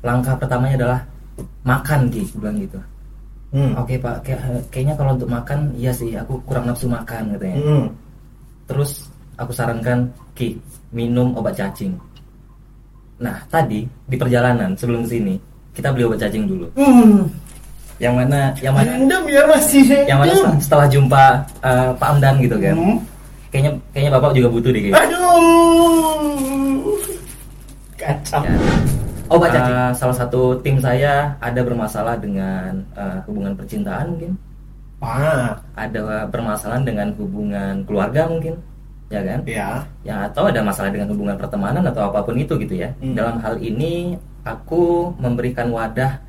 langkah pertamanya adalah makan Ki aku bilang gitu Hmm. oke pak kayak- kayaknya kalau untuk makan iya sih aku kurang nafsu makan katanya Hmm. terus aku sarankan Ki minum obat cacing nah tadi di perjalanan sebelum sini kita beli obat cacing dulu Hmm. yang mana yang mana Anda biar masih yang mana setelah, setelah jumpa uh, Pak Amdan gitu kan Hmm. kayaknya kayaknya bapak juga butuh deh kayaknya. Aduh. Kacau. Ya. Obat cacing. Uh, salah satu tim saya ada bermasalah dengan uh, hubungan percintaan mungkin, Ah, ada permasalahan dengan hubungan keluarga mungkin, ya kan? ya. Ya atau ada masalah dengan hubungan pertemanan atau apa pun itu gitu ya. Hmm. Dalam hal ini aku memberikan wadah,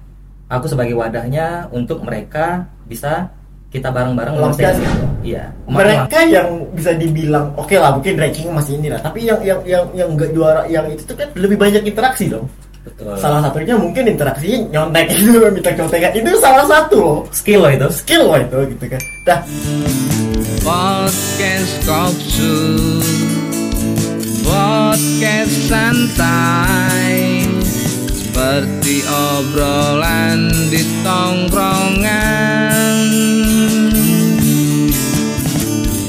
aku sebagai wadahnya untuk mereka bisa kita bareng-bareng Melampiaskan. menyelesaikan itu. Iya. Mereka yang bisa dibilang oke lah mungkin ranking masih ini lah, tapi yang yang yang yang enggak juara yang itu tuh kan lebih banyak interaksi dong. Betul. Salah satunya mungkin interaksi nyontek itu minta contekan itu salah satu loh. skill loh itu. Skill loh itu gitu kan. Dah. Podcast Kopsus Podcast santai Seperti obrolan di tongkrongan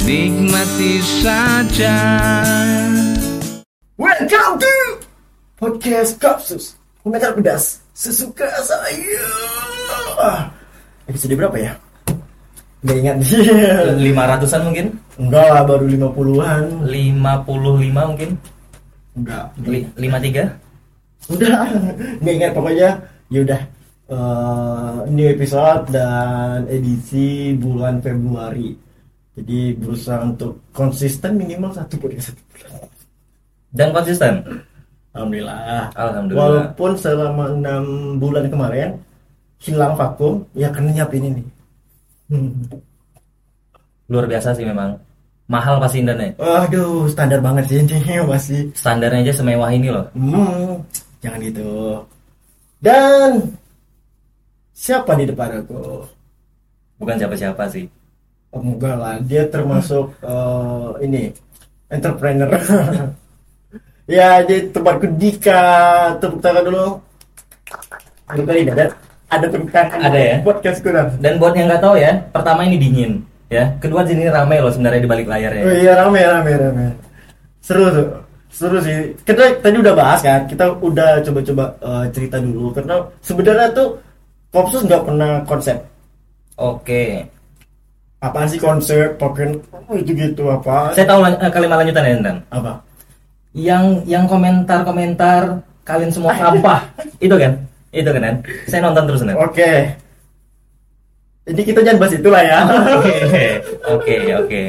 Nikmati saja Welcome to podcast Kapsus. Komentar pedas sesuka saya. Ah, Episode berapa ya? Gak ingat lima ratusan mungkin Enggak lah baru 50-an. 55 mungkin Enggak. Li- 53 Udah nggak ingat pokoknya. Ya udah. Eh, ini episode dan edisi bulan Februari. Jadi berusaha untuk konsisten minimal satu podcast satu bulan. dan konsisten Alhamdulillah. Alhamdulillah Walaupun selama enam bulan kemarin hilang vakum, ya karena nyiapin ini. Hmm. luar biasa sih memang mahal pasti Indannya Aduh, standar banget sih ini masih. standarnya aja semewah ini loh Hmm, jangan gitu. Dan siapa di depan aku? bukan siapa-siapa sih Oh, enggak lah, dia termasuk eh, ini entrepreneur. ya, jadi tempatku Dika. Tepuk tangan dulu. Tepuk kali ada ada tepuk tangan. Ada ya? Podcastku dah. dan buat yang nggak tahu ya pertama ini dingin ya kedua sini ramai loh sebenarnya di balik layar ya Oh iya rame rame rame. Seru tuh. Seru sih. Kita tadi udah bahas kan. Kita udah coba-coba eh, cerita dulu karena sebenarnya tuh Popsus nggak pernah konsep. oke Apaan sih konsep? Token oh, itu gitu apa? saya tahu lan- eh, kalimat lanjutan ya Apa? Yang yang komentar-komentar kalian semua sampah itu kan itu kan Dan? saya nonton terus Oke. Jadi kita jangan bahas itulah ya. oke oke oke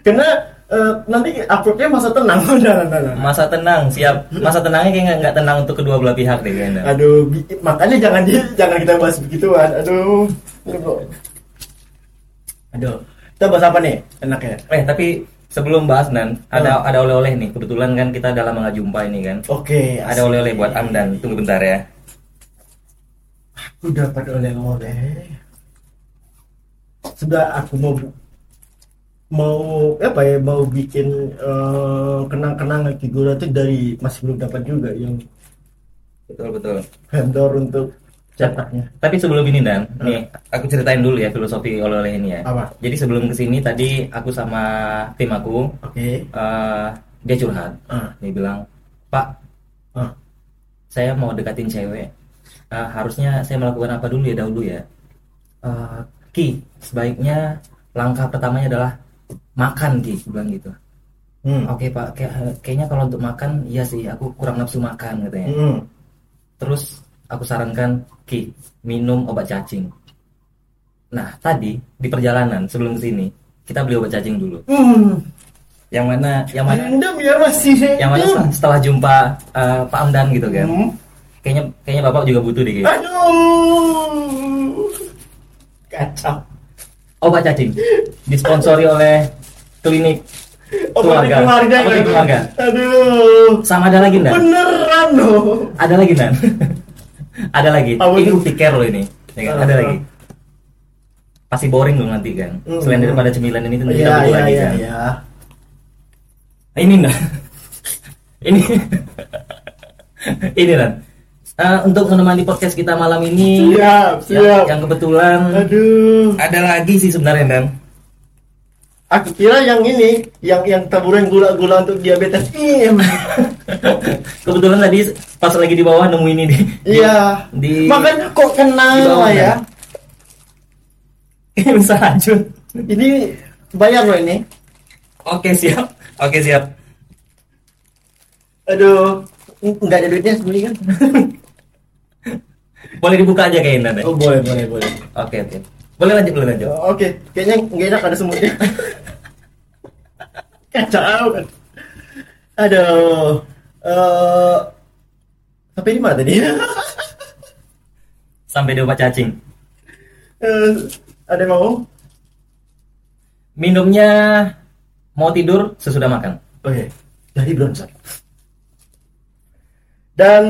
Karena eh, nanti uploadnya masa tenang. Udah, udah, udah. masa tenang siap masa tenangnya kayak nggak- tenang untuk kedua belah pihak deh kayaknya Aduh, makanya jangan di, jangan kita bahas begituan. Aduh. Aduh. Aduh. Kita bahas apa nih? Enaknya. eh tapi sebelum bahas Nan ada ada oleh-oleh nih. Kebetulan kan kita dalam nggak jumpa ini kan? Oke. ada oleh-oleh buat Amdan. Tunggu bentar ya. Aku dapat oleh-oleh. Sudah aku mau mau apa ya mau bikin eh, kenang-kenangan figura itu dari masih belum dapat juga yang betul betul. vendor untuk cetaknya. Tapi sebelum ini Dan, nih aku ceritain dulu ya filosofi oleh-oleh ini ya. Apa? Jadi sebelum ke sini tadi aku sama tim aku, Oke. eh, dia curhat, Ah. dia bilang, Pak, Ah. saya mau deketin cewek, Eh, harusnya saya melakukan apa dulu ya dahulu ya? Eh, Ki, sebaiknya langkah pertamanya adalah makan Ki, bilang gitu. Hmm. Oke Pak, kayak- kayaknya kalau untuk makan, iya sih, aku kurang nafsu makan katanya. Hmm. Terus aku sarankan Ki minum obat cacing. Nah tadi di perjalanan sebelum ke sini kita beli obat cacing dulu. Hmm. Yang mana yang mana Anda biar masih yang mana setelah, setelah jumpa eh, Pak Amdan gitu kan. Hmm. Kayaknya kayaknya bapak juga butuh deh kayaknya. Aduh. Kacau. Obat cacing disponsori oleh klinik Obat di keluarga. keluarga. Obat di keluarga. Aduh. Sama ada lagi enggak? Beneran loh. Ada lagi enggak? Ada lagi. Apa ini pikir loh ini. Ya kan? Ada lagi. Pasti boring dong nanti kan. Hmm. Selain daripada cemilan ini tentu kita butuh lagi iya kan. iya. Nah, ini enggak. ini ini kan. Eh, untuk menemani podcast kita malam ini Siap, yang, siap. yang kebetulan Aduh. ada lagi sih sebenarnya dan Aku kira yang ini, yang yang taburan gula-gula untuk diabetes. Im. kebetulan tadi pas lagi di bawah nemu ini di Iya. di Makanya kok di kenal bawah, ya? bisa lanjut Ini bayar loh ini. oke siap oke siap Aduh, nggak ada duitnya sembunyi kan? boleh dibuka aja kayaknya ya? Oh boleh, boleh, boleh. oke oke boleh lanjut boleh lanjut Oke, kayaknya nggak enak ada semutnya. Kacau kan. Aduh. Eh sampai di mana tadi? sampai di obat cacing Eh, ada yang mau? minumnya mau tidur sesudah makan Oke, jadi belum. Dan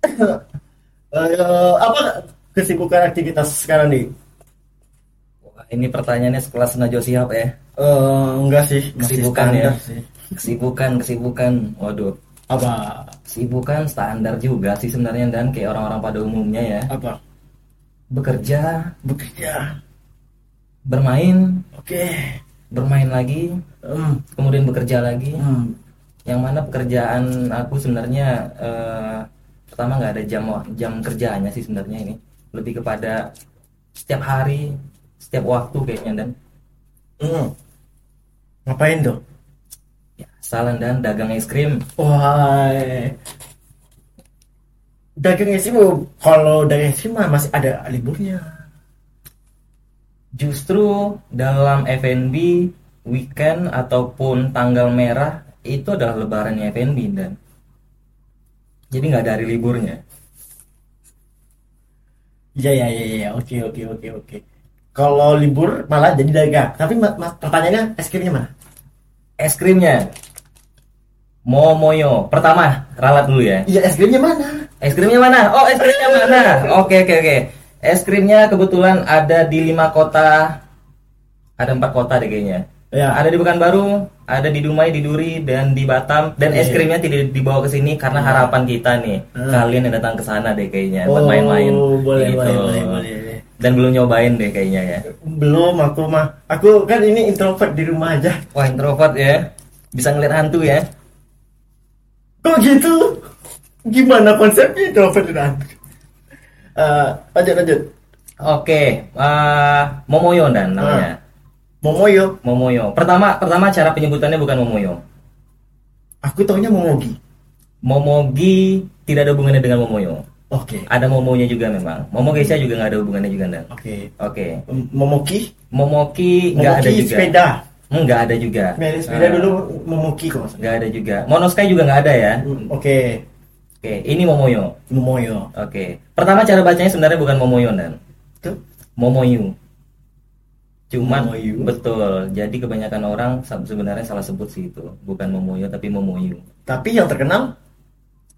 eh, apa kesibukan aktivitas sekarang nih? Wah, ini pertanyaannya sekelas Najwa Shihab ya Eh, enggak sih, masih Kesibukan ya? sih. kesibukan kesibukan waduh Apa? kesibukan standar juga sih sebenarnya dan kayak orang-orang pada umumnya ya Apa? bekerja Bekerja. bermain Oke. bermain lagi Hmm. kemudian bekerja lagi Hmm. yang mana pekerjaan aku sebenarnya eh, pertama nggak ada jam jam kerjanya sih sebenarnya ini lebih kepada setiap hari setiap waktu kayaknya dan Hmm. Ngapain tuh? Ya salah dan dagang es krim Wah. Dagang es krim, kalau dagang es krim mah masih ada liburnya. justru dalam F&B weekend ataupun tanggal merah itu adalah lebarannya F&B dan jadi nggak ada hari liburnya Iya iya iya iya oke oke oke oke. Kalau libur malah jadi dagang. Tapi mas pertanyaannya es krimnya mana? es krimnya Momoyo pertama ralat dulu ya Iya es krimnya mana? Es krimnya mana? Oh, es krimnya mana? Oke, oke, oke. Es krimnya kebetulan ada di lima kota. Ada empat kota deh kayaknya. Ya. Ada di Pekanbaru, ada di Dumai, di Duri, dan di Batam. Dan es Iya. krimnya tidak dibawa ke sini karena harapan kita nih, Hmm. kalian yang datang ke sana deh kayaknya buat Oh, main-main. boleh, Gitu. boleh, boleh, boleh. Dan belum nyobain deh kayaknya ya. Belum aku mah. Aku kan ini introvert di rumah aja. Wah, introvert ya. Bisa ngeliat hantu ya. Kok gitu? Gimana konsepnya introvert dan hantu? Eh, lanjut lanjut. Oke, eh, Momoyo dan namanya. Momoyo. Momoyo. Pertama, pertama cara penyebutannya bukan Momoyo. Aku taunya Momogi. Momogi tidak ada hubungannya dengan Momoyo. Oke. Ada Momonya juga memang. Momo Geisha juga nggak ada hubungannya juga dan. Oke. Oke. M- Momoki. Momoki nggak ada Momoki juga. sepeda. Nggak ada juga. Sepeda, sepeda Ah, dulu Momoki kok. Nggak ada juga. Monosky juga nggak ada ya. Hmm, Oke. Oke. Ini Momoyo. Momoyo. Oke. Pertama cara bacanya sebenarnya bukan Momoyo dan. Tuh. Momoyu. Cuman Momoyu. betul. Jadi kebanyakan orang sebenarnya salah sebut sih itu. Bukan Momoyo tapi Momoyu. Tapi yang terkenal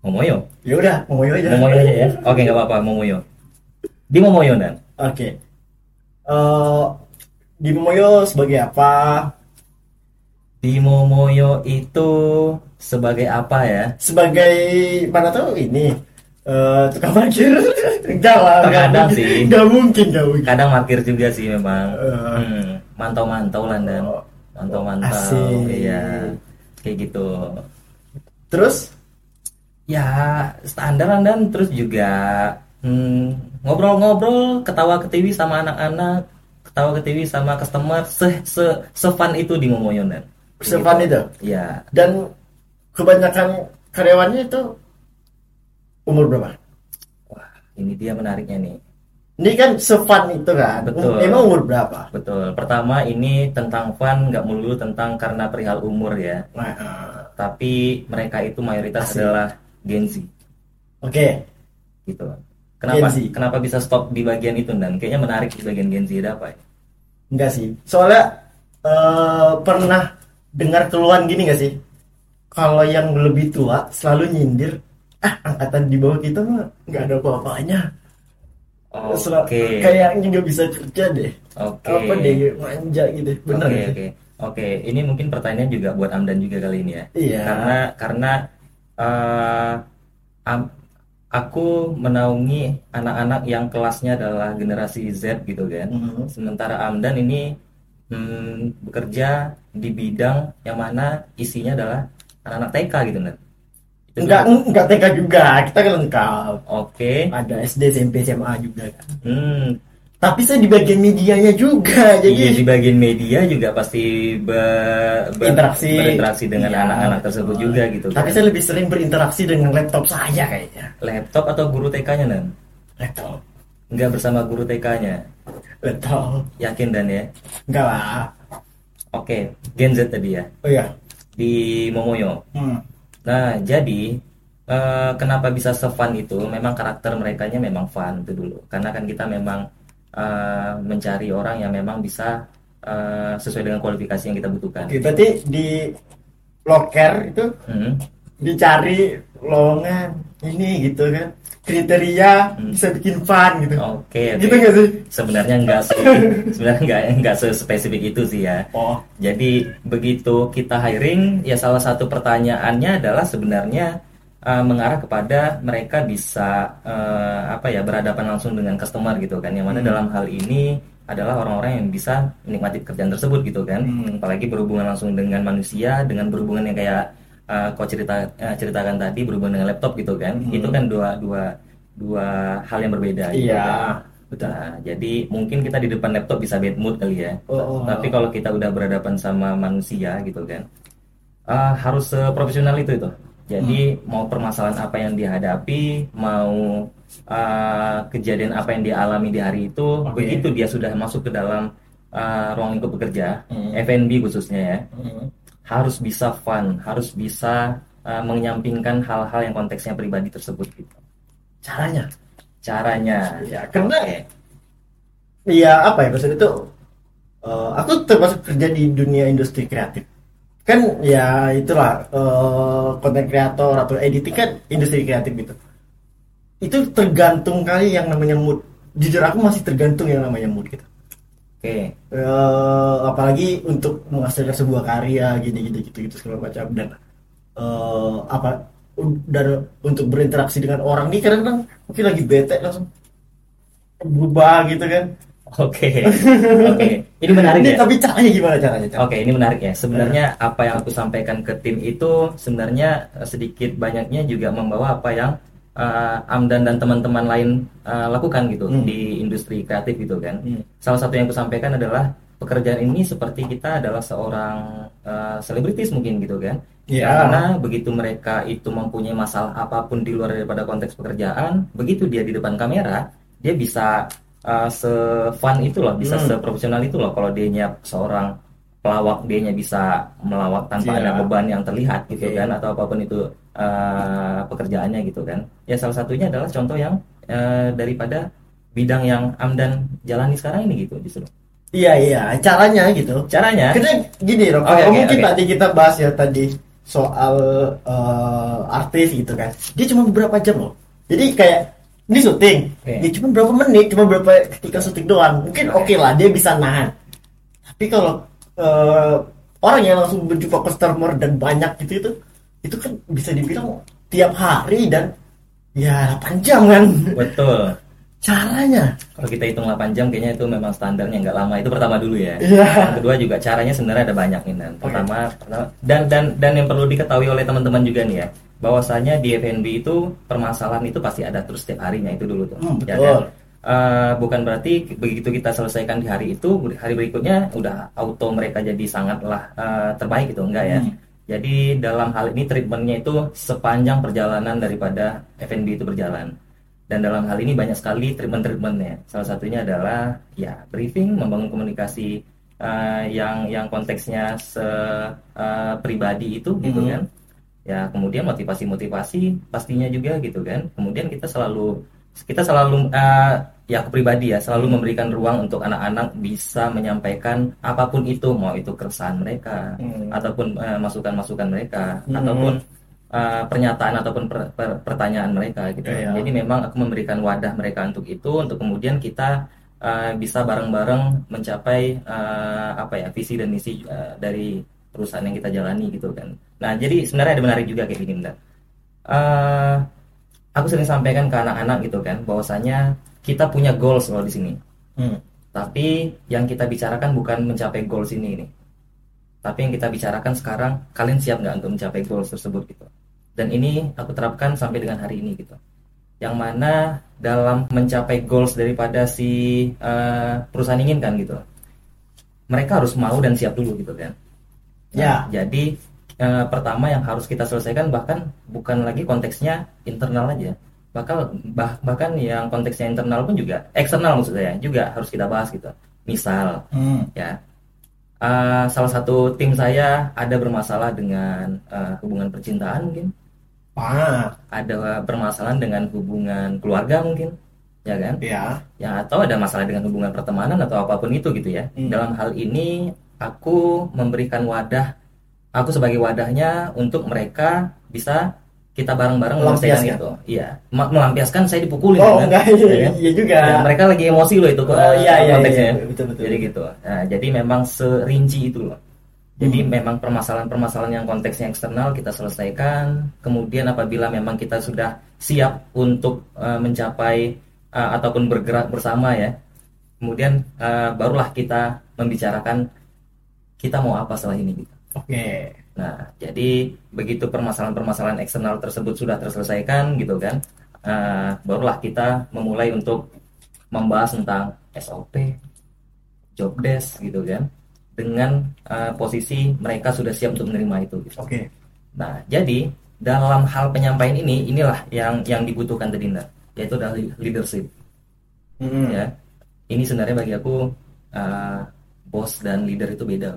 Momoyo. ya udah Momoyo aja. Momoyo aja ya. Oke nggak apa-apa Momoyo. Di Momoyo dan. Oke. Eh, di Momoyo sebagai apa? Di Momoyo itu sebagai apa ya? Sebagai mana tuh ini eh tukang parkir. Nggak Terkadang sih. Nggak mungkin, nggak mungkin. Kadang parkir juga sih memang. Eh. Hmm, mantau-mantau lah dan Oh, mantau-mantau. asik. Iya. Kayak gitu. Terus Ya standar lah, dan terus juga hmm, ngobrol-ngobrol, ketawa ke TV sama anak-anak, ketawa ke TV sama customer, se se sefun itu di Momoyo dan. Sefun itu? Iya. dan kebanyakan karyawannya itu umur berapa? Wah, ini dia menariknya nih. Ini kan sefun itu kan. Betul. Emang umur berapa? Betul. Pertama ini tentang fun, nggak melulu tentang karena perihal umur ya. Nah, eh, Tapi mereka itu mayoritas Asik. adalah Gen Z Oke. gitu. Kenapa? Kenapa bisa stop di bagian itu dan kayaknya menarik di bagian Gen Z ada apa ya? Enggak sih. Soalnya eh, pernah dengar keluhan gini gak sih? Kalau yang lebih tua selalu nyindir, ah angkatan di bawah kita mah nggak ada apa-apanya. Oke. Kayaknya nggak bisa kerja deh. Oke. Apa deh manja gitu. Bener Oke, sih? oke. Oke, ini mungkin pertanyaan juga buat Amdan juga kali ini ya. Iya. Karena karena eh, Am- aku menaungi anak-anak yang kelasnya adalah generasi Z gitu kan. Mhm. Sementara Amdan ini hmm, bekerja di bidang yang mana isinya adalah anak-anak TK gitu kan. Itu Enggak, enggak TK juga, kita kan lengkap. Oke. Ada SD, SMP, SMA juga kan. Hmm, Tapi saya di bagian medianya juga, Iya jadi di bagian media juga pasti be- be- Interaksi. berinteraksi dengan Iya. anak-anak tersebut juga gitu Tapi kan. saya lebih sering berinteraksi dengan laptop saya kayaknya. Laptop atau guru TK-nya dan Laptop, nggak bersama guru TK-nya. laptop. Yakin dan ya. Enggak lah. Oke, Gen Z tadi ya Oh iya. di Momoyo. Hmm. Nah, jadi eh, kenapa bisa se-fun itu? Memang karakter merekanya memang fun itu dulu. Karena kan kita memang eh, mencari orang yang memang bisa eh, sesuai dengan kualifikasi yang kita butuhkan. Oke, berarti di loker itu Hmm. dicari lowongan ini gitu kan. Kriteria Hmm. bisa bikin fun gitu. Oke, oke. Gitu nggak sih? sebenarnya enggak sih sebenarnya enggak enggak sespesifik itu sih ya Oh. jadi begitu kita hiring ya salah satu pertanyaannya adalah sebenarnya uh, mengarah kepada mereka bisa uh, apa ya berhadapan langsung dengan customer gitu kan yang mana Hmm. dalam hal ini adalah orang-orang yang bisa menikmati pekerjaan tersebut gitu kan Hmm. apalagi berhubungan langsung dengan manusia dengan berhubungan yang kayak uh, kau cerita uh, ceritakan tadi berhubungan dengan laptop gitu kan Hmm. itu kan dua dua dua hal yang berbeda gitu Iya. kan. Nah, jadi mungkin kita di depan laptop bisa bad mood kali ya. Oh, oh. Tapi kalau kita udah berhadapan sama manusia gitu kan, ah, harus seprofesional itu itu. Jadi mau permasalahan apa yang dihadapi, mau ah, kejadian apa yang dialami di hari itu, Oke. begitu dia sudah masuk ke dalam ah, ruang lingkup bekerja, Hmm. F&B khususnya ya, Hmm. Harus bisa fun, harus bisa ah, menyampingkan hal-hal yang konteksnya pribadi tersebut gitu. Caranya. Caranya, Ya, karena Iya apa ya maksudnya itu eh, aku termasuk kerja di dunia industri kreatif. Kan ya itulah eh, konten kreator atau editing kan industri kreatif gitu. Itu tergantung kali yang namanya mood. Jujur aku masih tergantung yang namanya mood gitu oke. Eh, apalagi untuk menghasilkan sebuah karya gini gini gitu gitu segala macam dan eh, apa dan untuk berinteraksi dengan orang nih kadang-kadang mungkin lagi bete langsung berubah gitu kan Oke, oke. Ini menarik Ini ya. tapi caranya gimana caranya? Cara? Oke, ini menarik ya. Sebenarnya apa yang aku sampaikan ke tim itu sebenarnya eh, sedikit banyaknya juga membawa apa yang eh, Amdan dan teman-teman lain eh, lakukan gitu Hmm. di industri kreatif gitu kan. Hmm. Salah satu yang aku sampaikan adalah pekerjaan ini seperti kita adalah seorang eh, selebritis mungkin gitu kan. Iya. Karena begitu mereka itu mempunyai masalah apa pun di luar daripada konteks pekerjaan, begitu dia di depan kamera, dia bisa uh, se-fun itu loh, bisa Hmm. seprofesional itu loh. Kalau dia seorang pelawak, dia bisa melawak tanpa Iya. ada beban yang terlihat gitu Oke. kan, atau apa pun itu uh, pekerjaannya gitu kan. Ya salah satunya adalah contoh yang uh, daripada bidang yang Amdan jalani sekarang ini gitu justru. Iya iya caranya gitu. Caranya, Karena gini loh, kalau oke, mungkin oke. tadi kita bahas ya tadi soal eh, artis gitu kan, dia cuma beberapa jam loh. Jadi kayak ini syuting, Oke. ya cuma berapa menit, cuma berapa ketika syuting doang. Mungkin oke lah dia bisa nahan. Tapi kalau eh, orang yang langsung berjumpa customer dan banyak gitu itu, itu kan bisa dibilang tiap hari dan ya 8 jam kan. betul. Caranya. Kalau kita hitung 8 jam kayaknya itu memang standarnya nggak lama. Itu pertama dulu ya. Iya. Yang kedua juga caranya sebenarnya ada banyak nih. Dan pertama, pertama dan dan dan yang perlu diketahui oleh teman-teman juga nih ya, bahwasanya di F&B itu permasalahan itu pasti ada terus setiap harinya itu dulu tuh. Hmm, Ya betul. kan? Eh, bukan berarti begitu kita selesaikan di hari itu, hari berikutnya udah auto mereka jadi sangatlah eh, terbaik gitu enggak ya. Hmm. Jadi dalam hal ini treatmentnya itu sepanjang perjalanan daripada F&B itu berjalan. Dan dalam hal ini banyak sekali treatment-treatmentnya. Salah satunya adalah ya briefing, membangun komunikasi eh, yang yang konteksnya se eh, pribadi itu gitu Mhm. kan. Ya kemudian motivasi-motivasi pastinya juga gitu kan. Kemudian kita selalu kita selalu eh, ya aku pribadi ya selalu memberikan ruang untuk anak-anak bisa menyampaikan apa pun itu mau itu keresahan mereka Hmm. ataupun eh, masukan-masukan mereka Hmm. ataupun uh, pernyataan ataupun per- per- pertanyaan mereka gitu. Iya. Jadi memang aku memberikan wadah mereka untuk itu untuk kemudian kita uh, bisa bareng-bareng mencapai uh, apa ya visi dan misi uh, dari perusahaan yang kita jalani gitu kan. Nah jadi sebenarnya ada menarik juga kayak gini Mbak. Uh, aku sering sampaikan ke anak-anak gitu kan bahwasanya kita punya goals loh di sini. Hmm. tapi yang kita bicarakan bukan mencapai goals ini ini. Tapi yang kita bicarakan sekarang kalian siap nggak untuk mencapai goals tersebut gitu? Dan ini aku terapkan sampai dengan hari ini gitu. Yang mana dalam mencapai goals daripada si eh, perusahaan inginkan gitu. Mereka harus mau dan siap dulu gitu kan? Nah, jadi eh, pertama yang harus kita selesaikan bahkan bukan lagi konteksnya internal aja bakal bah- bahkan yang konteksnya internal pun juga eksternal maksud saya juga harus kita bahas gitu misal Hmm. ya eh, salah satu tim saya ada bermasalah dengan eh, hubungan percintaan mungkin Ah, ada permasalahan dengan hubungan keluarga mungkin ya kan ya. ya atau ada masalah dengan hubungan pertemanan atau apa pun itu gitu ya Hmm. dalam hal ini aku memberikan wadah aku sebagai wadahnya untuk mereka bisa kita bareng-bareng menyelesaikan Melampiaskan. itu iya Ma- melampiaskan saya dipukulin Oh, kan enggak, Ya iya, kan? iya juga. Dan mereka lagi emosi loh itu Oh, iya, iya, konteksnya iya, betul, betul. jadi gitu nah, jadi memang serinci itu loh jadi Hmm. memang permasalahan-permasalahan yang konteksnya eksternal kita selesaikan. Kemudian apabila memang kita sudah siap untuk eh, mencapai eh, ataupun bergerak bersama ya, kemudian eh, barulah kita membicarakan kita mau apa setelah ini. Gitu. Oke. Nah, jadi begitu permasalahan-permasalahan eksternal tersebut sudah terselesaikan gitu kan, eh, barulah kita memulai untuk membahas tentang SOP, job desk gitu kan, dengan eh, posisi mereka sudah siap untuk menerima itu. Gitu. Oke. Nah, jadi dalam hal penyampaian ini, inilah yang yang dibutuhkan tadi Nda, yaitu adalah leadership. Hmm. Ya, ini sebenarnya bagi aku eh, bos dan leader itu beda,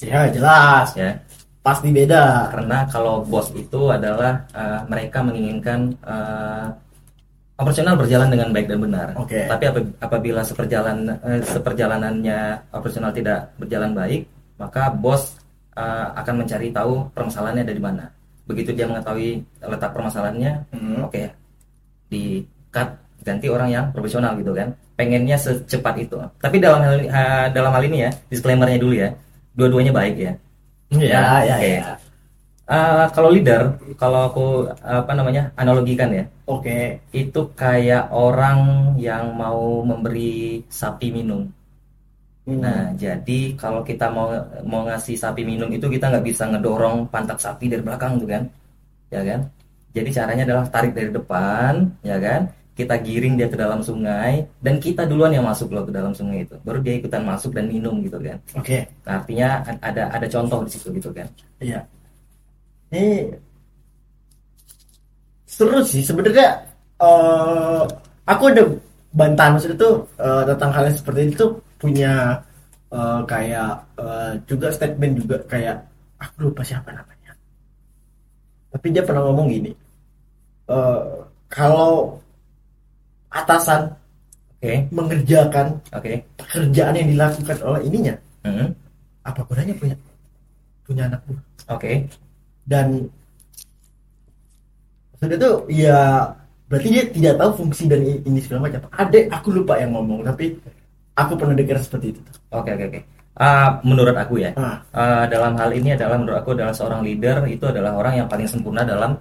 Ya, jelas. ya. Pasti beda. karena kalau bos itu adalah uh, mereka menginginkan uh, operasional berjalan dengan baik dan benar. Oke. Tapi ap- apabila seperjalan eh, seperjalanannya operasional tidak berjalan baik, maka bos uh, akan mencari tahu permasalahannya ada di mana. Begitu dia mengetahui letak permasalahannya, Hmm. oke, di cut ganti orang yang profesional gitu kan. Pengennya secepat itu. Tapi dalam hal uh, dalam hal ini ya, disclaimernya dulu ya, dua-duanya baik ya. Ya, ya, oke. ya. Uh, kalau leader, kalau aku apa namanya analogikan ya, Oke. itu kayak orang yang mau memberi sapi minum. Hmm. Nah, jadi kalau kita mau mau ngasih sapi minum itu kita nggak bisa ngedorong pantat sapi dari belakang tuh kan, ya kan? Jadi caranya adalah tarik dari depan, ya kan? Kita giring dia ke dalam sungai dan kita duluan yang masuk loh ke dalam sungai itu. Baru dia ikutan masuk dan minum gitu kan. Oke. Nah, artinya ada ada contoh di situ gitu kan. Iya. Ini seru sih sebenarnya. eh aku ada bantahan maksudnya tuh eh, tentang hal yang seperti itu punya eh, kayak eh, juga statement juga kayak aku lupa siapa namanya. Tapi dia pernah ngomong gini. eh, kalau atasan Oke, mengerjakan oke. pekerjaan yang dilakukan oleh ininya, Mhm. apa gunanya punya punya anak buah? Oke. dan maksudnya tuh ya berarti dia tidak tahu fungsi dan ini segala macam ada aku lupa yang ngomong tapi aku pernah dengar seperti itu Oke oke oke. Ah, menurut aku ya, ah ah, dalam hal ini adalah menurut aku adalah seorang leader itu adalah orang yang paling sempurna dalam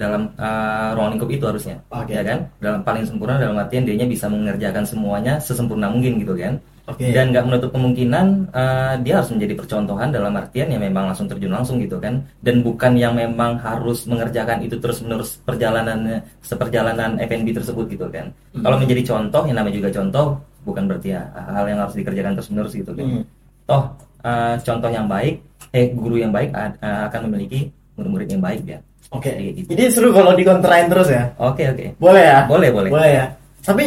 dalam ah, ruang lingkup itu harusnya, Oke. ya kan? Dalam paling sempurna dalam artian dia bisa mengerjakan semuanya sesempurna mungkin gitu kan? oke Dan nggak menutup kemungkinan ah, dia harus menjadi percontohan dalam artian yang memang langsung terjun langsung gitu kan? Dan bukan yang memang harus mengerjakan itu terus menerus perjalanannya seperjalanan FNB tersebut gitu kan? Kalau menjadi contoh, yang namanya juga contoh bukan berarti ya hal yang harus dikerjakan terus menerus gitu kan? Hmm. toh eh, contoh yang baik eh guru yang baik eh, akan memiliki murid-murid yang baik ya. Oke. Jadi gitu. ini seru kalau dikontrain terus ya? Oke oke. Boleh ya? Boleh boleh. Boleh ya. Tapi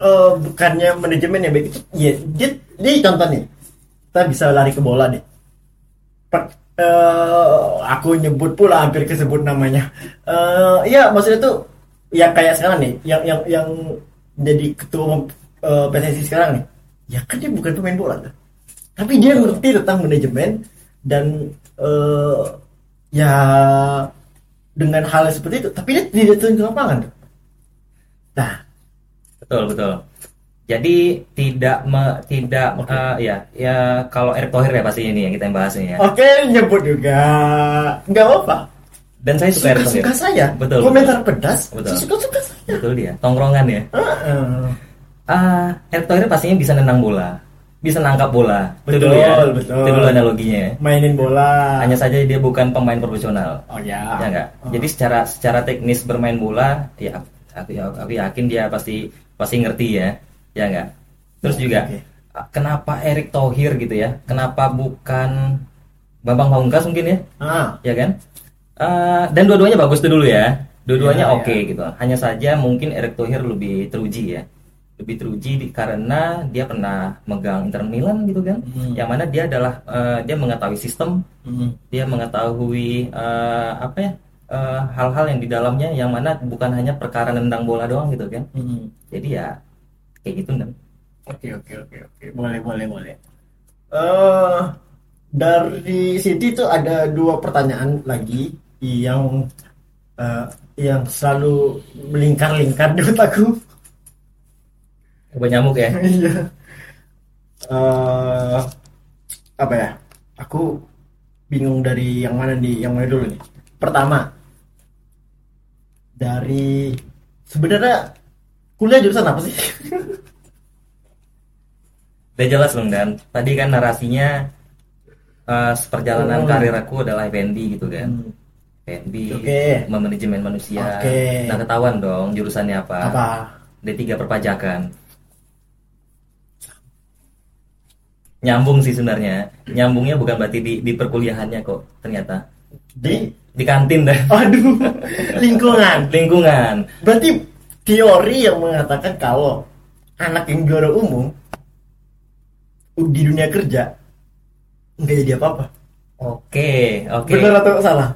eh, bukannya manajemen yang baik itu ya dia, dia contoh nih. Kita bisa lari ke bola nih. Per- eh, aku nyebut pula hampir kesebut namanya. Eh ya maksudnya tuh ya kayak sekarang nih yang yang yang jadi ketua umum eh, PSSI sekarang nih. Ya kan dia bukan pemain bola tuh. Tapi dia ngerti tentang manajemen dan ya dengan hal seperti itu tapi dia tidak turun ke lapangan nah betul betul jadi tidak me- tidak eh, ya ya kalau Erick Thohir ya pasti ini yang kita yang bahas ini ya oke nyebut juga nggak apa Dan saya suka suka Thohir. saya. Betul. Komentar pedas. Betul. Suka suka saya. Betul dia. Tongkrongan ya. Heeh. Ah, Erick Thohir pastinya bisa nendang bola, bisa nangkap bola. Itu Betul, dulu ya. betul. Itu dulu analoginya. ya. Mainin bola. Hanya saja dia bukan pemain profesional. Oh ya. Ya enggak. Oh. Jadi secara secara teknis bermain bola, ya aku, aku yakin dia pasti pasti ngerti ya. Ya enggak. Terus juga Oke. ah, kenapa Erick Thohir gitu ya? Kenapa bukan Bambang Pamungkas mungkin ya? Ah. ya kan? Eh, dan dua-duanya bagus tuh dulu ya. Dua-duanya Iya, oke iya. gitu. Hanya saja mungkin Erick Thohir lebih teruji ya. Lebih teruji di- karena dia pernah megang Inter Milan gitu kan. Hmm. Yang mana dia adalah eh, dia mengetahui sistem, Hmm. dia mengetahui eh, apa ya? eh, hal-hal yang di dalamnya yang mana bukan hanya perkara nendang bola doang gitu kan. Hmm. Jadi ya kayak gitu kan. Oke oke oke oke boleh boleh boleh. Eh dari Siti itu ada dua pertanyaan lagi yang eh, yang selalu melingkar-lingkar di otakku. Coba nyamuk ya. Iya. Eh apa ya? Aku bingung dari yang mana nih? Yang mana dulu nih? Pertama dari sebenarnya kuliah jurusan apa sih? Udah jelas dong dan tadi kan narasinya eh, perjalanan Oh. karir aku adalah FNB gitu kan. Hmm, FNB, Oke. manajemen manusia. Oke. Nah ketahuan dong jurusannya apa? apa? D3 perpajakan. Nyambung sih sebenarnya. Nyambungnya bukan berarti di, di perkuliahannya kok ternyata. Di Di kantin dah. aduh lingkungan. Lingkungan. Berarti teori yang mengatakan kalau anak yang juara umum di dunia kerja nggak jadi apa-apa. Oke, oke. Benar atau salah?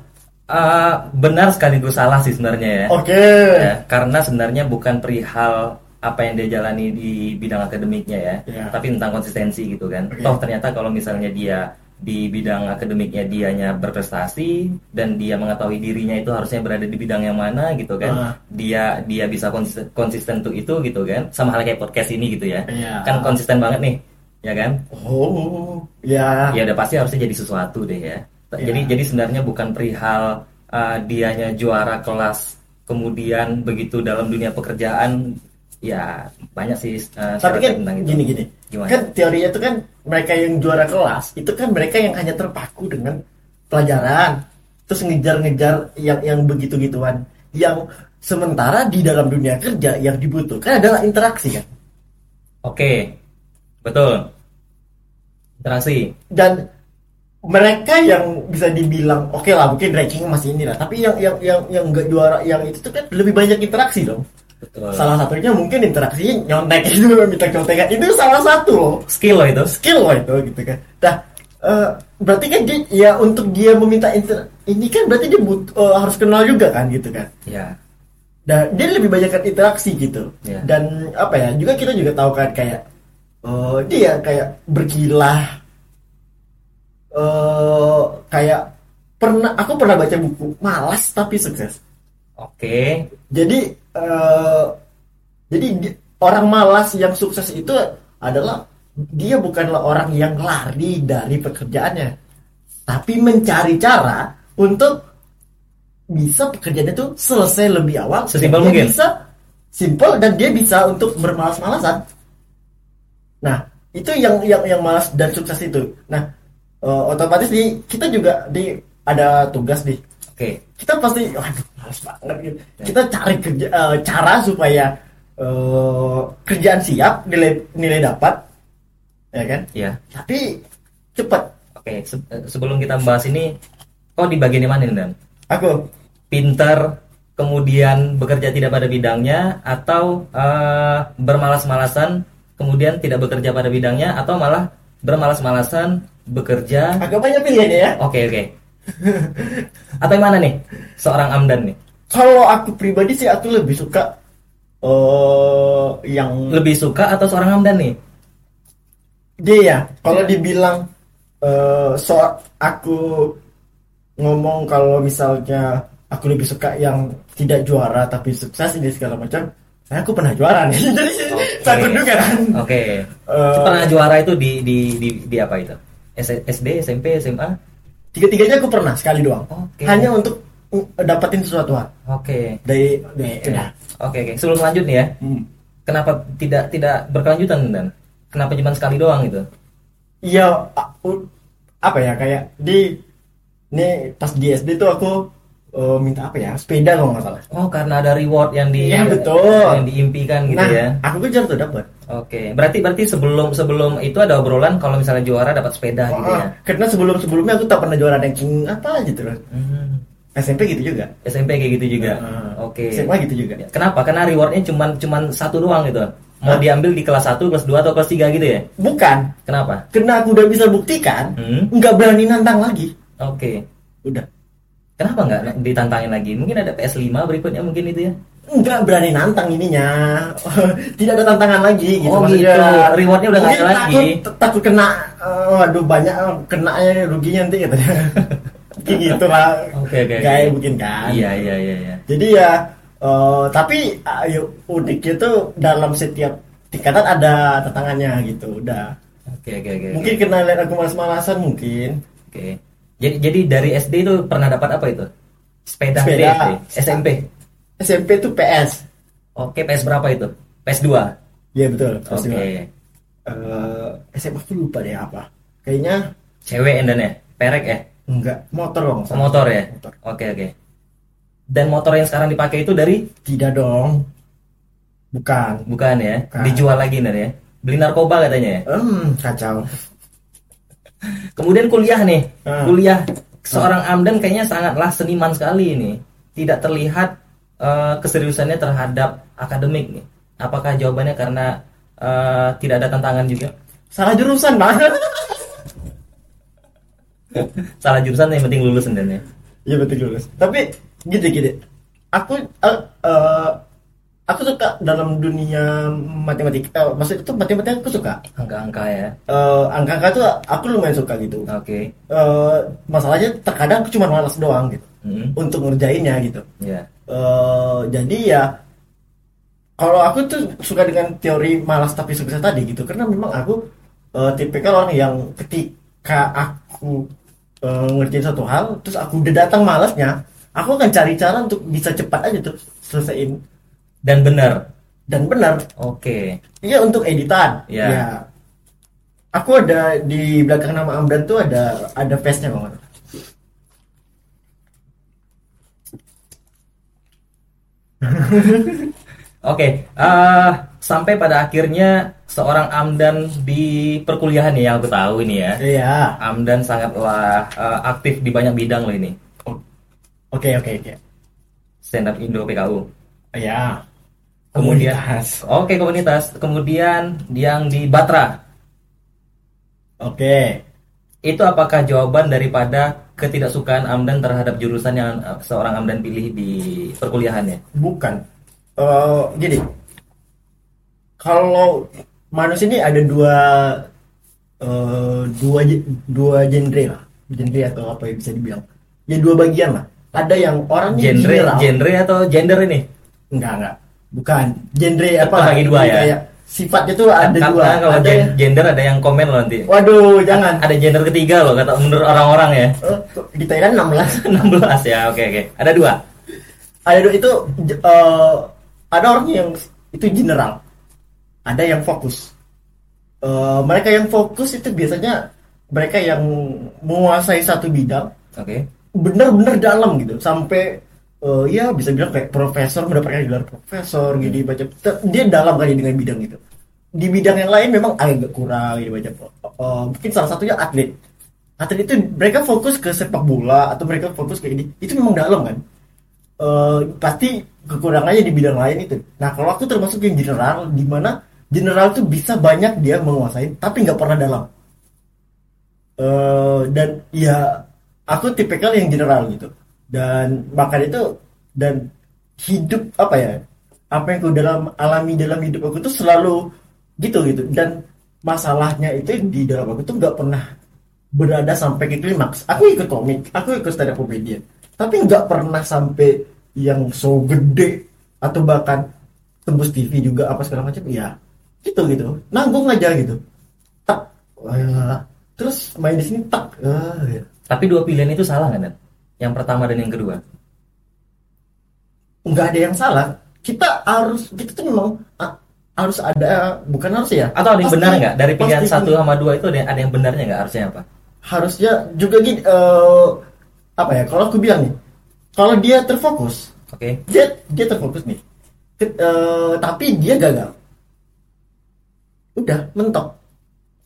Eh, benar sekaligus salah sih sebenarnya ya. Oke. Ya, karena sebenarnya bukan perihal apa yang dia jalani di bidang akademiknya ya, Ya. tapi tentang konsistensi gitu kan. Oke. Toh ternyata kalau misalnya dia di bidang akademiknya dianya berprestasi dan dia mengetahui dirinya itu harusnya berada di bidang yang mana gitu kan. Ah. Dia dia bisa konsisten, konsisten untuk itu gitu kan. Sama halnya kayak podcast ini gitu ya. Iya. Kan konsisten banget nih. Ya kan? Oh, ya. ya udah pasti harusnya jadi sesuatu deh ya. Ya. Jadi jadi sebenarnya bukan perihal uh, dianya juara kelas kemudian begitu dalam dunia pekerjaan ya banyak sih uh, Tapi kan tentang itu. gini gini. Gimana? Kan teorinya itu kan mereka yang juara kelas itu kan mereka yang hanya terpaku dengan pelajaran, terus ngejar-ngejar yang yang begitu-gituan. Yang sementara di dalam dunia kerja yang dibutuhkan adalah interaksi kan. Oke. Betul. Interaksi. dan mereka yang bisa dibilang oke lah mungkin ranking masih ini lah tapi yang yang yang yang nggak juara yang itu tuh kan lebih banyak interaksi dong Betul. salah satunya mungkin interaksi nyontek itu minta contekan itu salah satu loh Skill loh itu. skill loh itu gitu kan nah eh, berarti kan dia ya untuk dia meminta inter ini kan berarti dia but- eh, harus kenal juga kan gitu kan Ya. dan dia lebih banyak kan interaksi gitu Iya. dan apa ya juga kita juga tahu kan kayak eh, dia kayak berkilah eh kayak pernah aku pernah baca buku malas tapi sukses Oke. jadi eh jadi di- orang malas yang sukses itu adalah dia bukanlah orang yang lari dari pekerjaannya tapi mencari cara untuk bisa pekerjaan itu selesai lebih awal Sesimpel mungkin. bisa simple dan dia bisa untuk bermalas-malasan nah itu yang yang yang malas dan sukses itu nah eh, otomatis di kita juga di ada tugas di Oke. kita pasti waduh males banget gitu. kita cari kerja eh, cara supaya eh, kerjaan siap nilai nilai dapat ya kan Ya. tapi cepat Oke. Se- sebelum kita membahas ini, kok di bagian mana nih Dan? aku pintar kemudian bekerja tidak pada bidangnya atau eh, bermalas-malasan kemudian tidak bekerja pada bidangnya atau malah bermalas-malasan bekerja agak banyak pilihan ya oke oke atau yang mana nih? Seorang Amdan nih. Kalau aku pribadi sih aku lebih suka eh yang lebih suka atau seorang Amdan nih? Dia ya kalau Ya. dibilang eh so aku ngomong kalau misalnya aku lebih suka yang tidak juara tapi sukses ini segala macam saya aku pernah juara nih. Jadi Oke. takut juga kan? Oke. Eh, pernah juara itu di di di, di apa itu? S- SD SMP SMA tiga-tiganya aku pernah sekali doang Oke. hanya untuk uh, dapetin sesuatu hal Oke. dari dari udah Oke, oke. Sebelum lanjut nih ya. Hmm. Kenapa tidak tidak berkelanjutan dan kenapa cuma sekali doang gitu? Iya, apa ya kayak di nih pas di SD tuh aku eh, minta apa ya sepeda kalau nggak salah. Oh, karena ada reward yang di Iya, betul. yang diimpikan gitu nah, ya. aku kejar tuh dapat. Oke. Berarti berarti sebelum sebelum itu ada obrolan kalau misalnya juara dapat sepeda gitu ya. karena sebelum sebelumnya aku tak pernah juara ranking apa gitu loh. Hmm. SMP gitu juga. SMP kayak gitu juga. Ah, Oke. SMA gitu juga. Kenapa? Karena rewardnya cuman cuman satu doang gitu. Mau Hah? diambil di kelas 1, kelas 2 atau kelas 3 gitu ya? Bukan, Kenapa? karena aku udah bisa buktikan, Hmm. nggak berani nantang lagi. Oke. Udah, Kenapa nggak ditantangin lagi? Mungkin ada PS5 berikutnya mungkin itu ya? nggak berani nantang ininya. Tidak ada tantangan lagi gitu. Oh, maksudnya. gitu. Rewardnya udah nggak ada lagi. Takut, takut kena, eh, waduh banyak eh, kenanya ruginya nanti katanya. Kayak gitu lah. Oke, oke. Kayak mungkin kan. Iya, iya, iya, iya. Jadi ya, eh, tapi ayo uniknya tuh dalam setiap tingkatan ada tantangannya gitu. Udah. Oke, oke, oke. Mungkin kena lihat aku malas-malasan mungkin. Oke. Jadi jadi dari SD itu pernah dapat apa itu? Sepeda, Sepeda. SD, SMP. SMP tuh PS. Oke, PS berapa itu? PS2. Iya betul. Oke. PS dua. Eh, SMA aku lupa deh apa. Kayaknya Cewek dan ya? Perek ya? enggak motor loh. Oh, motor ya? Motor. Oke, oke. Dan motor yang sekarang dipakai itu dari Tidak dong. Bukan. bukan ya? Bukan. Dijual lagi nih ya? Beli narkoba katanya ya? Hmm, kacau. Kemudian kuliah nih, Ah. kuliah seorang Amdan kayaknya sangatlah seniman sekali ini. Tidak terlihat eh, keseriusannya terhadap akademik nih. Apakah jawabannya karena eh, tidak ada tantangan juga? Salah jurusan banget. Salah jurusan yang penting lulus dan ya. Iya betul lulus. Tapi gitu gitu. Aku eh, eh, aku suka dalam dunia matematika. Eh, maksud itu matematika aku suka. Angka-angka ya. Eh, angka-angka tuh aku lumayan suka gitu. Oke. Eh, masalahnya terkadang aku cuma malas doang gitu Hmm, untuk ngerjainnya gitu. Ya. Eh, jadi ya kalau aku tuh suka dengan teori malas tapi sukses tadi gitu karena memang aku eh, tipikal orang yang ketika aku eh, ngerjain satu hal terus aku udah datang malasnya aku akan cari cara untuk bisa cepat aja tuh selesaiin Dan benar. dan benar Oke. iya untuk editan Ya. ya aku ada di belakang nama Amdan tuh ada ada face-nya banget Oke, eh, sampai pada akhirnya seorang Amdan di perkuliahan yang aku tahu ini ya. iya Amdan sangatlah eh, aktif di banyak bidang loh ini. oke oke oke Stand up Indo PKU. iya Kemudian, Komunitas. oke komunitas. Kemudian yang di Batra, oke itu apakah jawaban daripada ketidaksukaan Amdan terhadap jurusan yang eh, seorang Amdan pilih di perkuliahannya? Bukan. Eh gini. Kalau manusia ini ada dua eh dua dua genre lah. Genre atau apa yang bisa dibilang. Ya dua bagian lah. Ada yang orangnya Genre, general. genre atau gender ini? Enggak, enggak. Bukan. Genre apa? Terbagi dua ya? Kayak sifatnya tuh ada Karena dua. kalau Ada gen- gender ada yang komen loh nanti. Waduh, jangan. Ada gender ketiga loh kata menurut orang-orang ya. Eh, di Thailand 16. 16 ya, oke oke. Ada dua. ada dua itu eh, ada orang yang itu general ada yang fokus Eh, mereka yang fokus itu biasanya mereka yang menguasai satu bidang Oke. benar-benar dalam gitu sampai eh, ya bisa bilang kayak profesor mendapatkan gelar profesor gitu baca dia dalam kali dengan bidang itu. Di bidang yang lain memang agak kurang gitu baca Eh, mungkin salah satunya atlet. Atlet itu mereka fokus ke sepak bola atau mereka fokus ke ini. Itu memang dalam kan. Eh, pasti kekurangannya di bidang lain itu. Nah kalau aku termasuk yang general di mana general tuh bisa banyak dia menguasai tapi nggak pernah dalam. Eh, dan ya aku tipikal yang general gitu dan bahkan itu dan hidup apa ya apa yang aku dalam alami dalam hidup aku tuh selalu gitu gitu. Dan masalahnya itu di dalam aku tuh nggak pernah berada sampai ke klimaks. Aku ikut komik aku ikut stand up comedian. Tapi nggak pernah sampai yang so gede atau bahkan tembus TV juga apa segala macam ya gitu gitu. Nanggung aja gitu. Tak wah, terus main di sini tak ah, ya. Tapi dua pilihan itu salah kan? Yang pertama dan yang kedua. nggak ada yang salah. Kita harus kita tuh memang ah, harus ada bukan harus ya? Atau ada yang Pasti- benar nggak? Dari pilihan pasti satu sama dua itu ada, ada yang benarnya nggak? Harusnya apa? harusnya juga gini eh, apa ya? Kalau aku bilang nih kalau dia terfokus Oke. dia dia terfokus nih. Ke- eh, tapi dia gagal. Udah mentok.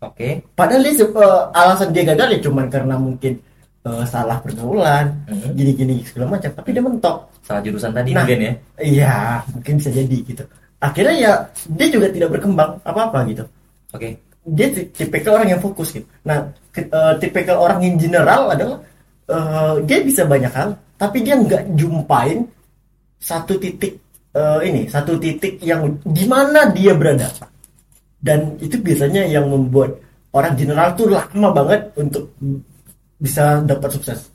Oke. padahal dia eh, alasan dia gagal ya cuman karena mungkin eh, salah pergaulan gini-gini segala macam tapi dia mentok Salah jurusan tadi Nah. mungkin ya. iya mungkin bisa jadi gitu akhirnya ya dia juga tidak berkembang apa-apa gitu Oke. dia ti- tipikal orang yang fokus gitu. Nah, ke- eh, tipikal orang yang general adalah eh, dia bisa banyak hal, tapi dia nggak jumpain satu titik eh, ini, satu titik yang di mana dia berada. Dan itu biasanya yang membuat orang general tuh lama banget untuk bisa dapat sukses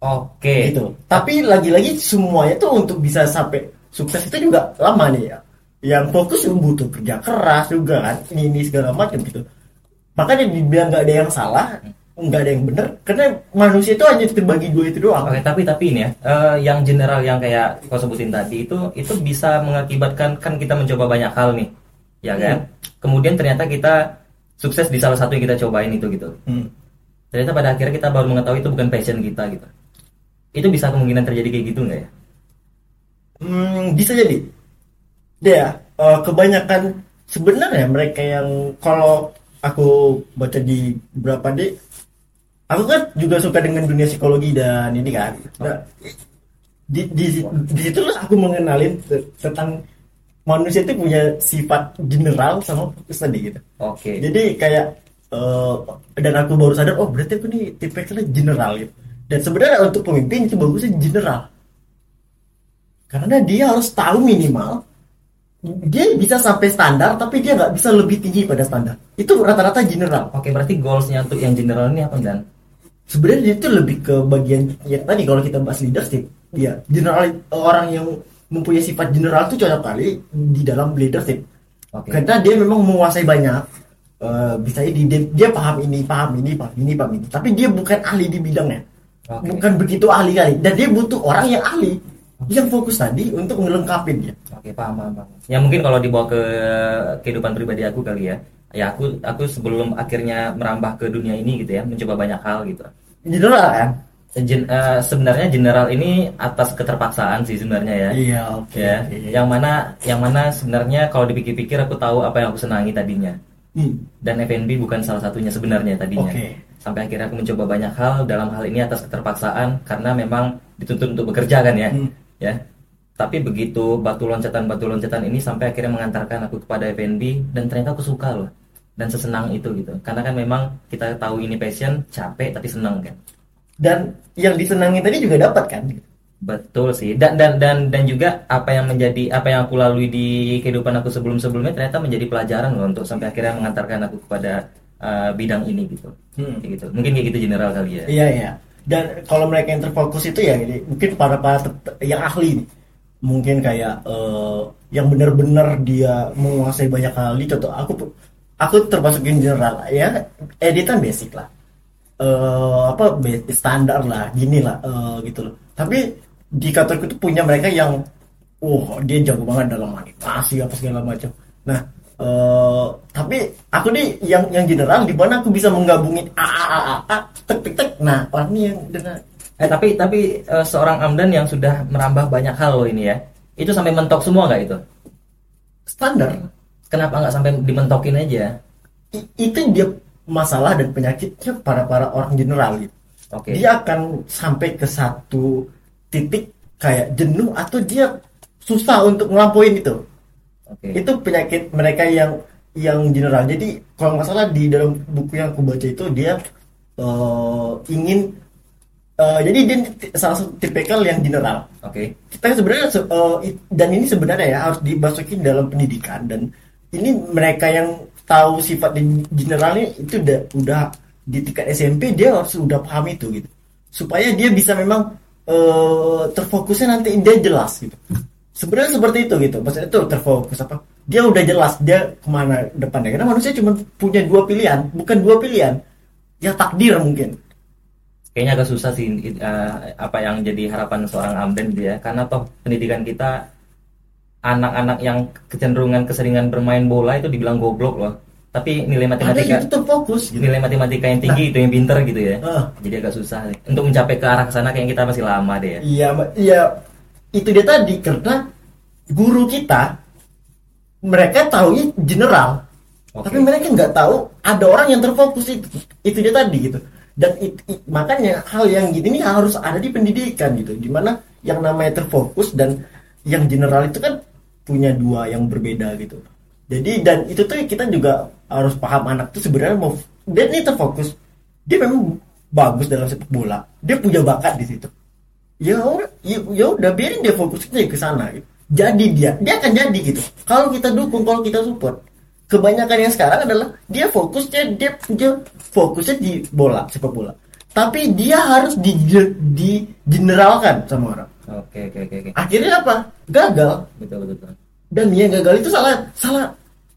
Oke. gitu. Tapi lagi-lagi semuanya tuh untuk bisa sampai sukses itu juga lama nih ya. Yang fokus juga butuh kerja keras juga kan. Ini, ini segala macam gitu. Makanya dibilang nggak ada yang salah, nggak ada yang benar. Karena manusia itu hanya terbagi dua itu doang. Oke, tapi tapi ini ya, eh, yang general yang kayak kau sebutin tadi itu itu bisa mengakibatkan kan kita mencoba banyak hal nih, ya kan? Kemudian ternyata kita sukses di salah satu yang kita cobain itu gitu. Hmm. Ternyata pada akhirnya kita baru mengetahui itu bukan passion kita gitu. Itu bisa kemungkinan terjadi kayak gitu nggak ya? Hmm, bisa jadi. Dia eh, kebanyakan sebenarnya mereka yang kalau aku baca di beberapa deh, aku kan juga suka dengan dunia psikologi dan ini kan. Nah, di di di situ lah aku mengenalin te- tentang manusia itu punya sifat general sama fokus tadi gitu. Oke. Jadi kayak eh, dan aku baru sadar oh berarti aku nih tipikalnya general gitu. Dan sebenarnya untuk pemimpin itu bagusnya general. Karena dia harus tahu minimal dia bisa sampai standar tapi dia nggak bisa lebih tinggi pada standar. Itu rata-rata general. Oke, berarti goalsnya untuk yang general ini apa dan? Sebenarnya itu lebih ke bagian yang tadi kalau kita bahas leadership, ya general orang yang mempunyai sifat general itu cocok kali di dalam leadership. Oke. Karena dia memang menguasai banyak. Eh, bisa jadi dia, dia paham ini, paham ini, paham ini, paham ini. Tapi dia bukan ahli di bidangnya. Oke. Bukan begitu ahli kali. Dan dia butuh orang yang ahli. Yang fokus tadi untuk ngelengkapin dia. Oke, paham, paham, paham. Ya mungkin kalau dibawa ke kehidupan pribadi aku kali ya. Ya aku aku sebelum akhirnya merambah ke dunia ini gitu ya, mencoba banyak hal gitu. General kan? Gen- eh, sebenarnya general ini atas keterpaksaan sih sebenarnya ya. Iya, oke. Ya, oke. yang mana yang mana sebenarnya kalau dipikir-pikir aku tahu apa yang aku senangi tadinya. Hmm. Dan FNB bukan salah satunya sebenarnya tadinya. Oke. Sampai akhirnya aku mencoba banyak hal dalam hal ini atas keterpaksaan karena memang dituntut untuk bekerja kan ya. Hmm. Ya. Tapi begitu batu loncatan-batu loncatan ini sampai akhirnya mengantarkan aku kepada FNB dan ternyata aku suka loh. Dan sesenang itu gitu. Karena kan memang kita tahu ini passion, capek tapi senang kan. Dan yang disenangi tadi juga dapat kan? Betul sih. Dan dan dan dan juga apa yang menjadi apa yang aku lalui di kehidupan aku sebelum-sebelumnya ternyata menjadi pelajaran loh untuk sampai akhirnya mengantarkan aku kepada uh, bidang ini gitu. Hmm. Kayak gitu. Mungkin kayak gitu general kali ya. Iya iya. Dan kalau mereka yang terfokus itu ya ini mungkin para para yang ahli nih. Mungkin kayak eh, yang benar-benar dia menguasai banyak hal di contoh aku aku termasuk general ya editan basic lah. Eh apa standar lah gini lah eh, gitu loh. Tapi di kantorku tuh punya mereka yang wah dia jago banget dalam animasi apa segala macam. Nah, eh tapi aku nih yang yang general di mana aku bisa menggabungin a a a a, tek tek tek. Nah, orang ini yang dengan Eh tapi tapi uh, seorang Amdan yang sudah merambah banyak hal loh ini ya. Itu sampai mentok semua nggak itu? standar Kenapa nggak sampai dimentokin aja? I- itu dia masalah dan penyakitnya para para orang general gitu. Oke. Dia akan sampai ke satu titik kayak jenuh atau dia susah untuk ngelampauin itu. Oke. itu penyakit mereka yang yang general jadi kalau nggak salah di dalam buku yang aku baca itu dia eh, ingin eh, jadi dia salah satu tipikal yang general Oke. kita sebenarnya se- it- dan ini sebenarnya ya harus dimasukin dalam pendidikan dan ini mereka yang tahu sifat di- general ini itu udah udah di tingkat SMP dia harus udah paham itu gitu supaya dia bisa memang eh, terfokusnya nanti dia jelas gitu. Sebenarnya seperti itu gitu. Maksudnya itu terfokus apa? Dia udah jelas dia ke mana depannya. Karena manusia cuma punya dua pilihan bukan dua pilihan. Ya takdir mungkin. Kayaknya agak susah sih eh, apa yang jadi harapan seorang Amden gitu ya. Karena toh pendidikan kita anak-anak yang kecenderungan keseringan bermain bola itu dibilang goblok loh tapi nilai matematika yang terfokus gitu nilai matematika yang tinggi itu yang pinter gitu ya Ah. jadi agak susah untuk mencapai ke arah sana kayak kita masih lama deh ya Iya, iya itu dia tadi karena guru kita mereka tahu general, Oke. tapi mereka nggak tahu ada orang yang terfokus itu. Itu dia tadi gitu. Dan it- it- makanya hal yang gini ini harus ada di pendidikan gitu. Di mana yang namanya terfokus dan yang general itu kan punya dua yang berbeda gitu. Jadi dan itu tuh kita juga harus paham anak tuh sebenarnya mau dia ini terfokus. Dia memang bagus dalam sepak bola. Dia punya bakat di situ. Ya udah ya, ya udah biarin dia fokusnya ke sana. Jadi dia dia akan jadi gitu. Kalau kita dukung kalau kita support. Kebanyakan yang sekarang adalah dia fokusnya dia dia fokusnya di bola sepak bola. Tapi dia harus di di generalkan sama orang. Oke oke oke akhirnya apa? Gagal. Betul betul betul. Dan dia gagal itu salah salah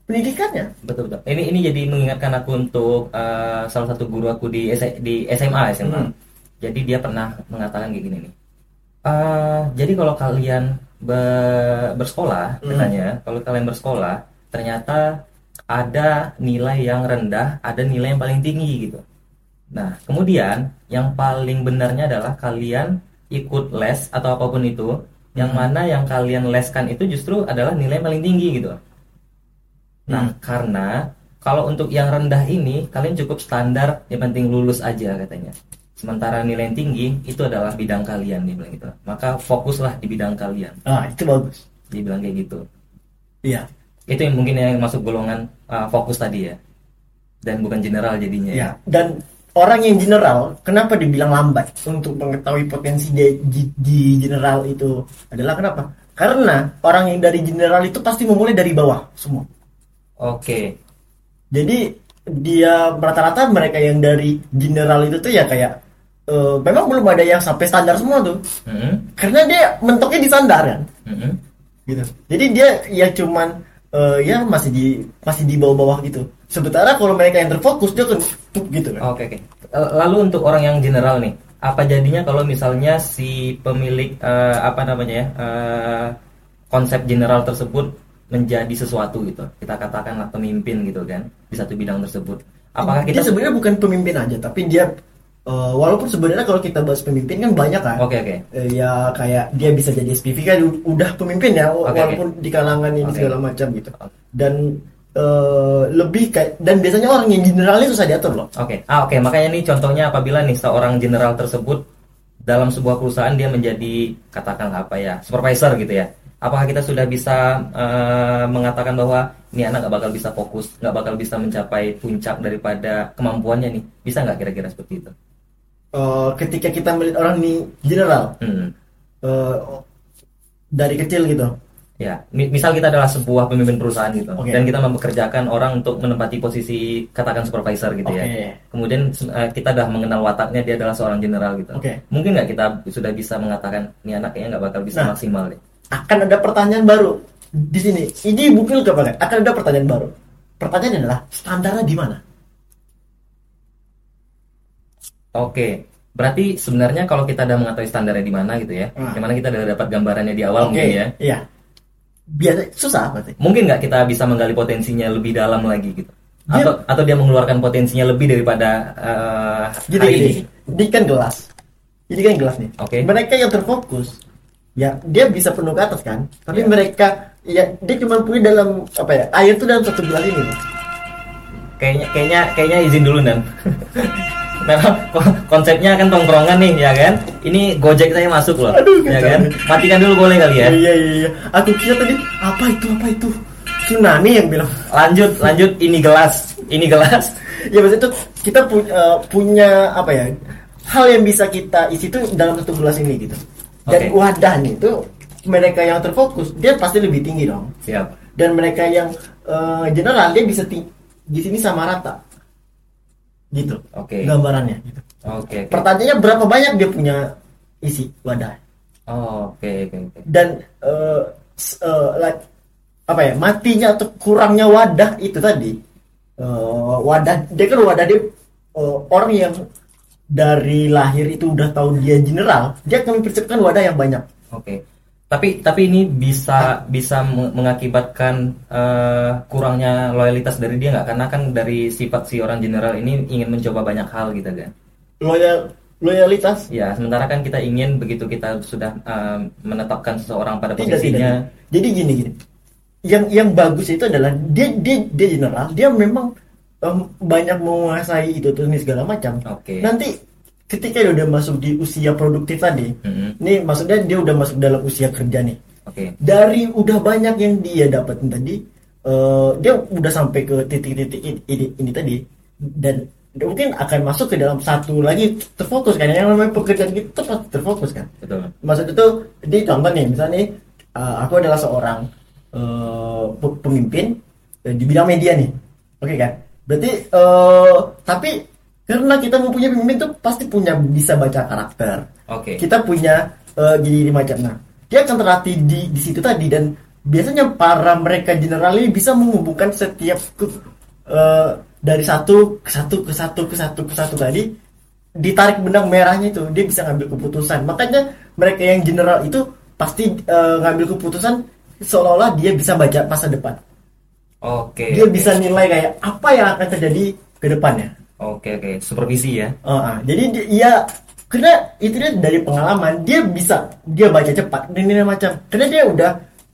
pendidikannya betul betul ini ini jadi mengingatkan aku untuk eh, salah satu guru aku di S- di SMA SMA Hmm. jadi dia pernah mengatakan kayak gini nih Eh, jadi kalau kalian be- bersekolah Hmm. katanya kalau kalian bersekolah ternyata ada nilai yang rendah ada nilai yang paling tinggi gitu nah kemudian yang paling benarnya adalah kalian ikut les atau apa pun itu yang Hmm. mana yang kalian leskan itu justru adalah nilai yang paling tinggi gitu Nah, Hmm. karena kalau untuk yang rendah ini kalian cukup standar, yang penting lulus aja katanya. Sementara nilai yang tinggi itu adalah bidang kalian dia bilang gitu. Maka fokuslah di bidang kalian. ah itu bagus Dia bilang kayak gitu. iya Itu yang mungkin yang masuk golongan uh, fokus tadi ya. Dan bukan general jadinya ya. Ya, dan orang yang general, kenapa dibilang lambat untuk mengetahui potensi di, di- di general itu adalah kenapa? Karena orang yang dari general itu pasti memulai dari bawah semua. Oke. Jadi dia rata-rata mereka yang dari general itu tuh ya kayak eh, memang belum ada yang sampai standar semua tuh. Mhm, Karena dia mentoknya di standar kan. mhm. Gitu. Jadi dia ya cuman eh, ya masih di masih di bawah-bawah gitu. Sementara kalau mereka yang terfokus dia kan tuh gitu kan. Oke oke. Eh, Lalu untuk orang yang general nih, apa jadinya kalau misalnya si pemilik eh, apa namanya ya eh, konsep general tersebut menjadi sesuatu gitu? Kita katakanlah pemimpin gitu kan di satu bidang tersebut. Apakah dia kita? sebenarnya bukan pemimpin aja tapi dia eh, walaupun sebenarnya kalau kita bahas pemimpin kan banyak kan Oke oke. Eh, ya kayak dia bisa jadi SPV kan udah pemimpin ya Oke, walaupun di kalangan ini Oke. segala macam gitu dan eh, lebih kayak dan biasanya orang yang generalnya susah diatur loh Oke, ah oke makanya nih contohnya apabila nih seorang general tersebut dalam sebuah perusahaan dia menjadi katakanlah apa ya supervisor gitu ya. Apakah kita sudah bisa eh, mengatakan bahwa ini anak nggak bakal bisa fokus, nggak bakal bisa mencapai puncak daripada kemampuannya nih? Bisa nggak kira-kira seperti itu? Eh, ketika kita melihat orang ini general Hmm. eh, dari kecil gitu Ya, mi- misal kita adalah sebuah pemimpin perusahaan gitu, Oke. dan kita mempekerjakan orang untuk menempati posisi katakan supervisor gitu ya. Oke. Kemudian kita udah mengenal wataknya dia adalah seorang general gitu. Oke. Mungkin nggak kita sudah bisa mengatakan ini anak kayaknya nggak bakal bisa Nah. maksimal deh. Akan ada pertanyaan baru di sini ini bukil kebanget akan ada pertanyaan baru pertanyaannya adalah standarnya di mana Oke. Berarti sebenarnya kalau kita udah mengetahui standarnya di mana gitu ya, Ah. di mana kita udah dapat gambarannya di awal mungkin ya. iya biasa susah berarti Mungkin nggak kita bisa menggali potensinya lebih dalam lagi gitu. Dia- Atau atau dia mengeluarkan potensinya lebih daripada eh, Gini, hari ini. Ini kan gelas. Ini kan gelas nih. Oke. Mereka yang terfokus, ya dia bisa penuh ke atas kan. Tapi Ya. mereka, ya dia cuma punya dalam apa ya? Air tuh dalam satu gelas ini. Kayaknya kayaknya kayaknya izin dulu dan. Memang ko- konsepnya kan tongkrongan nih ya kan. Ini Gojek saya masuk loh. Aduh, ya kan. Matikan dulu boleh kali ya. Iya iya iya. Aku kira tadi apa itu apa itu tsunami yang bilang. Lanjut lanjut ini gelas. Ini gelas. Ya maksudnya itu kita punya punya apa ya? Hal yang bisa kita isi tuh dalam satu gelas ini gitu. Dan Oke. wadahnya itu mereka yang terfokus dia pasti lebih tinggi dong. Siap. dan mereka yang eh, general dia bisa di sini sama rata gitu Oke. gambarannya gitu. Oke. oke. pertanyaannya berapa banyak dia punya isi wadah Oh, Oke oke oke. dan eh, s- eh, like, apa ya matinya atau kurangnya wadah itu tadi eh, wadah dia kan wadah dia eh, orang yang dari lahir itu udah tahu dia general, dia akan mempersiapkan wadah yang banyak. Oke. Tapi tapi ini bisa bisa me- mengakibatkan eh, kurangnya loyalitas dari dia nggak? Karena kan dari sifat si orang general ini ingin mencoba banyak hal gitu kan. Loyal loyalitas Ya, sementara kan kita ingin begitu kita sudah eh, menetapkan seseorang pada tidak tidak. posisinya. Jadi gini gini. Yang yang bagus itu adalah dia dia dia general, dia memang em, banyak menguasai itu tuh ini segala macam. Oke. Nanti ketika dia udah masuk di usia produktif tadi, Mm-mm. nih maksudnya dia udah masuk dalam usia kerja nih. Oke. Dari udah banyak yang dia dapetin tadi, eh, dia udah sampai ke titik-titik ini, ini, ini tadi dan mungkin akan masuk ke dalam satu lagi terfokus kan yang namanya pekerjaan pasti terfokus kan Betul. maksud itu di contoh nih misalnya nih, uh, aku adalah seorang uh, pe- pemimpin uh, di bidang media nih oke kan berarti uh, tapi karena kita mempunyai pemimpin tuh pasti punya bisa baca karakter. Oke. kita punya uh, gini, gini macam nah dia akan terlatih di di situ tadi dan biasanya para mereka general ini bisa menghubungkan setiap ke- uh, dari satu ke satu ke satu ke satu ke satu tadi ditarik benang merahnya itu dia bisa ngambil keputusan. Makanya mereka yang general itu pasti uh, ngambil keputusan seolah-olah dia bisa baca masa depan Oke. dia oke. bisa nilai kayak apa yang akan terjadi ke depannya Oke oke. Supervisi ya. Uh, uh, jadi dia, ya karena itu dia dari pengalaman dia bisa dia baca cepat dan ini macam karena dia udah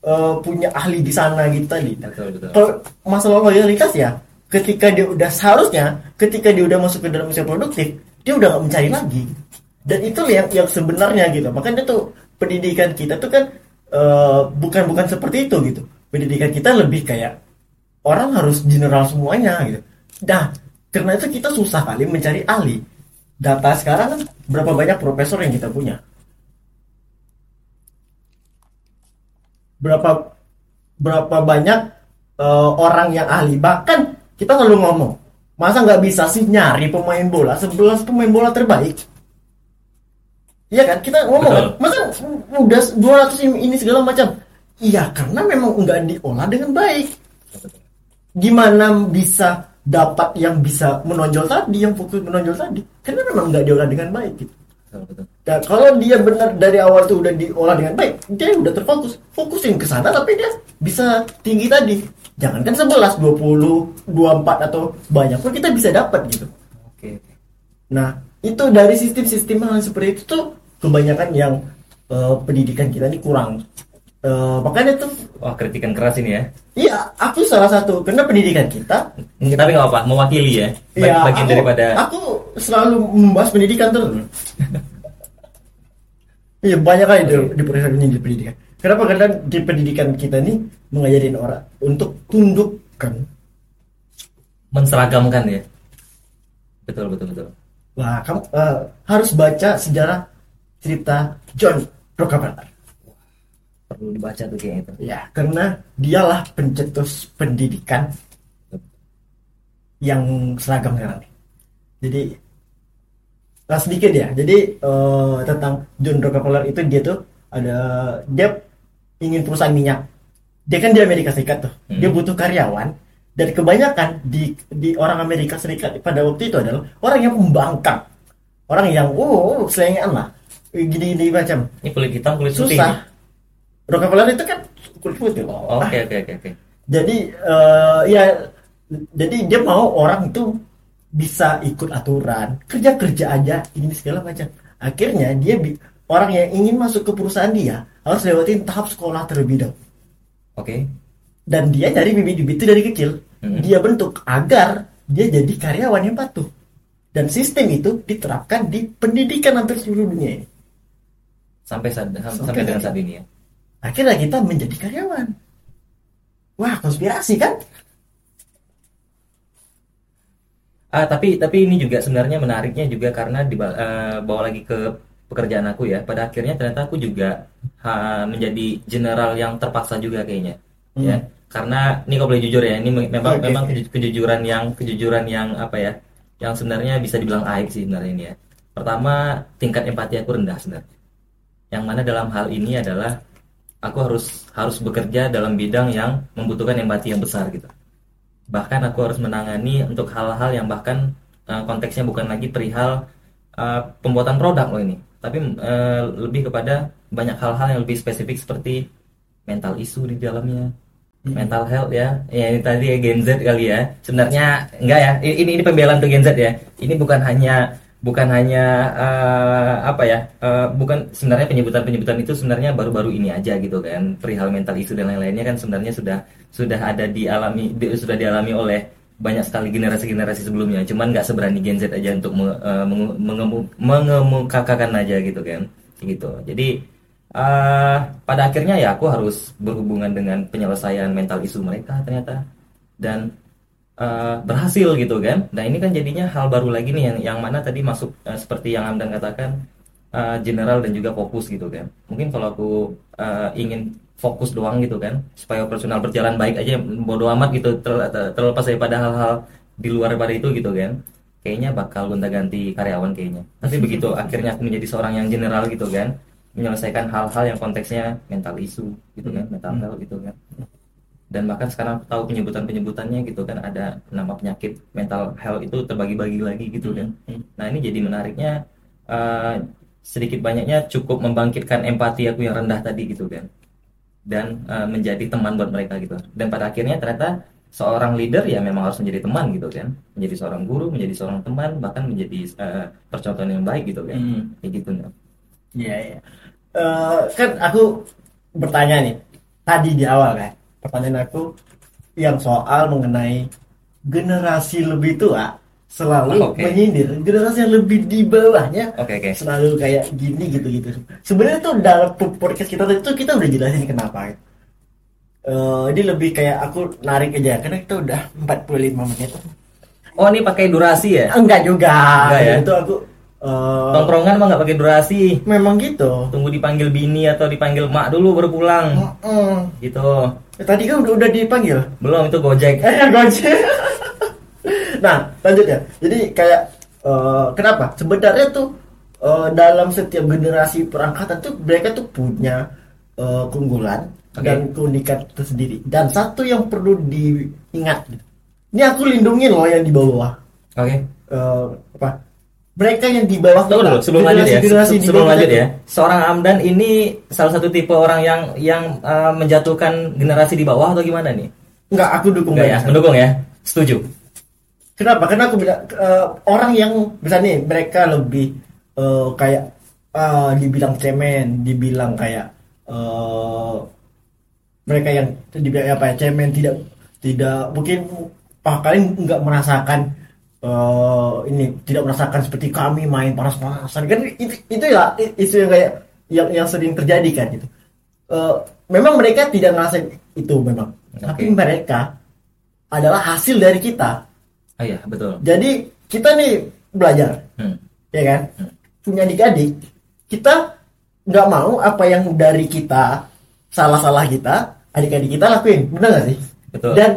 uh, punya ahli di sana gitu tadi. Betul betul. Kalau masalah loyalitas ya, ketika dia udah seharusnya ketika dia udah masuk ke dalam usia produktif, dia udah gak mencari lagi. Dan itu yang yang sebenarnya gitu. Makanya tuh pendidikan kita tuh kan uh, bukan bukan seperti itu gitu. Pendidikan kita lebih kayak orang harus general semuanya gitu. Nah, karena itu kita susah kali mencari ahli. Data sekarang kan berapa banyak profesor yang kita punya? Berapa berapa banyak eh, orang yang ahli? Bahkan kita selalu ngomong, masa nggak bisa sih nyari pemain bola 11 pemain bola terbaik? Iya kan? Kita ngomong kan, masa udah 200 ini ini segala macam. Iya, karena memang nggak diolah dengan baik gimana bisa dapat yang bisa menonjol tadi, yang fokus menonjol tadi? Karena memang nggak diolah dengan baik gitu. Dan kalau dia benar dari awal tuh udah diolah dengan baik, dia udah terfokus, fokusin ke sana tapi dia bisa tinggi tadi. Jangankan 11, 20, 24 atau banyak pun kita bisa dapat gitu. Oke. Nah, itu dari sistem-sistem hal seperti itu tuh kebanyakan yang eh, pendidikan kita ini kurang. Eh, makanya tuh Wah kritikan keras ini ya. Iya, aku salah satu karena pendidikan kita Tapi nggak apa, mewakili ya. Iya, bagian aku, daripada. aku selalu membahas pendidikan terus. Iya banyak kali di, di proses ini di pendidikan. Kenapa? Karena di pendidikan kita ini mengajarin orang untuk tundukkan. menseragamkan ya. Betul betul betul. Wah, kamu eh, harus baca sejarah cerita John Rockefeller. Perlu dibaca tuh kayak itu. Ya, karena dialah pencetus pendidikan yang seragam sekarang. Jadi nah, sedikit ya. Jadi eh, tentang John Rockefeller itu dia tuh ada dia ingin perusahaan minyak. Dia kan di Amerika Serikat tuh. Hmm. Dia butuh karyawan dan kebanyakan di di orang Amerika Serikat pada waktu itu adalah orang yang pembangkang. Orang yang oh selengean lah. Gini-gini macam. Ini kulit hitam kulit putih. Susah. Rockefeller itu kan kulit putih loh. Oh, Oke oke oke oke. Jadi eh, ya jadi dia mau orang itu bisa ikut aturan, kerja kerja aja, ini segala macam. Akhirnya dia orang yang ingin masuk ke perusahaan dia harus lewatin tahap sekolah terlebih dahulu. Oke. Dan dia dari bibit-bibit itu dari kecil, Mhm. dia bentuk agar dia jadi karyawan yang patuh. Dan sistem itu diterapkan di pendidikan hampir seluruh dunia ini. Sampai sampai Sampai dengan saat ini ya. Akhirnya kita menjadi karyawan. Wah, konspirasi kan? Ah, tapi tapi ini juga sebenarnya menariknya juga karena diba- eh, bawa lagi ke pekerjaan aku ya. Pada akhirnya ternyata aku juga ha, menjadi general yang terpaksa juga kayaknya. Hmm. Ya. Karena ini kalau boleh jujur ya, ini me- memang Oke, memang kejujuran yang kejujuran yang apa ya? Yang sebenarnya bisa dibilang aib sih sebenarnya ini ya. Pertama, tingkat empati aku rendah sebenarnya. Yang mana dalam hal ini adalah aku harus harus bekerja dalam bidang yang membutuhkan empati yang besar gitu. Bahkan aku harus menangani untuk hal-hal yang bahkan eh, konteksnya bukan lagi perihal uh, pembuatan produk loh ini tapi uh, lebih kepada banyak hal-hal yang lebih spesifik seperti mental isu di dalamnya mental health ya. Ya ini tadi ya Gen Z kali ya. Sebenarnya enggak ya. Ini ini pembelaan untuk Gen Z ya. Ini bukan hanya bukan hanya uh, apa ya uh, bukan sebenarnya penyebutan-penyebutan itu sebenarnya baru-baru ini aja gitu kan. Perihal mental isu dan lain-lainnya kan sebenarnya sudah sudah ada dialami di, sudah dialami oleh banyak sekali generasi-generasi sebelumnya. Cuman nggak seberani Gen Z aja untuk uh, mengemu, mengemukakan aja gitu kan. Gitu. Jadi uh, pada akhirnya ya aku harus berhubungan dengan penyelesaian mental isu mereka ternyata. Dan uh, berhasil gitu kan. Nah ini kan jadinya hal baru lagi nih yang yang mana tadi masuk uh, seperti yang Amdan katakan uh, general dan juga fokus gitu kan. Mungkin kalau aku uh, ingin fokus doang gitu kan supaya operasional berjalan baik aja bodo amat gitu ter, ter, terlepas daripada hal-hal di luar daripada itu gitu kan kayaknya bakal gonta ganti karyawan kayaknya tapi begitu akhirnya aku menjadi seorang yang general gitu kan menyelesaikan hal-hal yang konteksnya mental isu gitu kan mental health gitu kan dan bahkan sekarang tahu penyebutan-penyebutannya gitu kan ada nama penyakit mental health itu terbagi-bagi lagi gitu kan. Nah ini jadi menariknya uh, sedikit banyaknya cukup membangkitkan empati aku yang rendah tadi gitu kan. Dan uh, menjadi teman buat mereka gitu. Dan pada akhirnya ternyata seorang leader ya memang harus menjadi teman gitu kan. Menjadi seorang guru menjadi seorang teman bahkan menjadi uh, percontohan yang baik gitu kan. Hmm. kayak gitu kan iya iya. Uh, kan aku bertanya nih tadi di awal kan pertanyaan aku yang soal mengenai generasi lebih tua selalu okay. menyindir generasi yang lebih di bawahnya okay, okay. selalu kayak gini gitu gitu sebenarnya tuh dalam podcast kita tadi tuh kita udah jelasin kenapa uh, ini lebih kayak aku narik aja karena kita udah 45 menit oh ini pakai durasi ya enggak juga enggak ya itu aku Uh, Tongkrongan mah nggak pakai durasi. Memang gitu. Tunggu dipanggil bini atau dipanggil mak dulu baru pulang. Uh, uh. Gitu. Eh, tadi kan udah, udah dipanggil. Belum itu Gojek. Eh Gojek. nah lanjut ya. Jadi kayak uh, kenapa? Sebenarnya tuh uh, dalam setiap generasi perangkatan tuh mereka tuh punya uh, keunggulan okay. dan keunikan tersendiri. Dan satu yang perlu diingat. Ini aku lindungin loh yang di bawah. Oke. Okay. Uh, apa? Mereka yang di bawah kita, dulu, sebelum lanjut ya. Sebelum lanjut ya. Seorang Amdan ini salah satu tipe orang yang yang uh, menjatuhkan generasi di bawah atau gimana nih? Enggak, aku dukung Enggak ya? Mendukung ya? Setuju? Kenapa? Karena aku bilang uh, orang yang misalnya mereka lebih uh, kayak uh, dibilang cemen dibilang kayak uh, mereka yang dibilang apa ya cemen tidak tidak mungkin kalian nggak merasakan uh, ini tidak merasakan seperti kami main panas-panasan. Kan itu, itu ya isu yang kayak yang yang sering terjadi kan gitu. Uh, memang mereka tidak ngerasain itu memang. Okay. tapi mereka adalah hasil dari kita. Oh iya betul. Jadi kita nih belajar hmm. ya kan? Hmm. punya adik-adik kita nggak mau apa yang dari kita salah-salah kita adik-adik kita lakuin. Benar nggak sih? Betul. Dan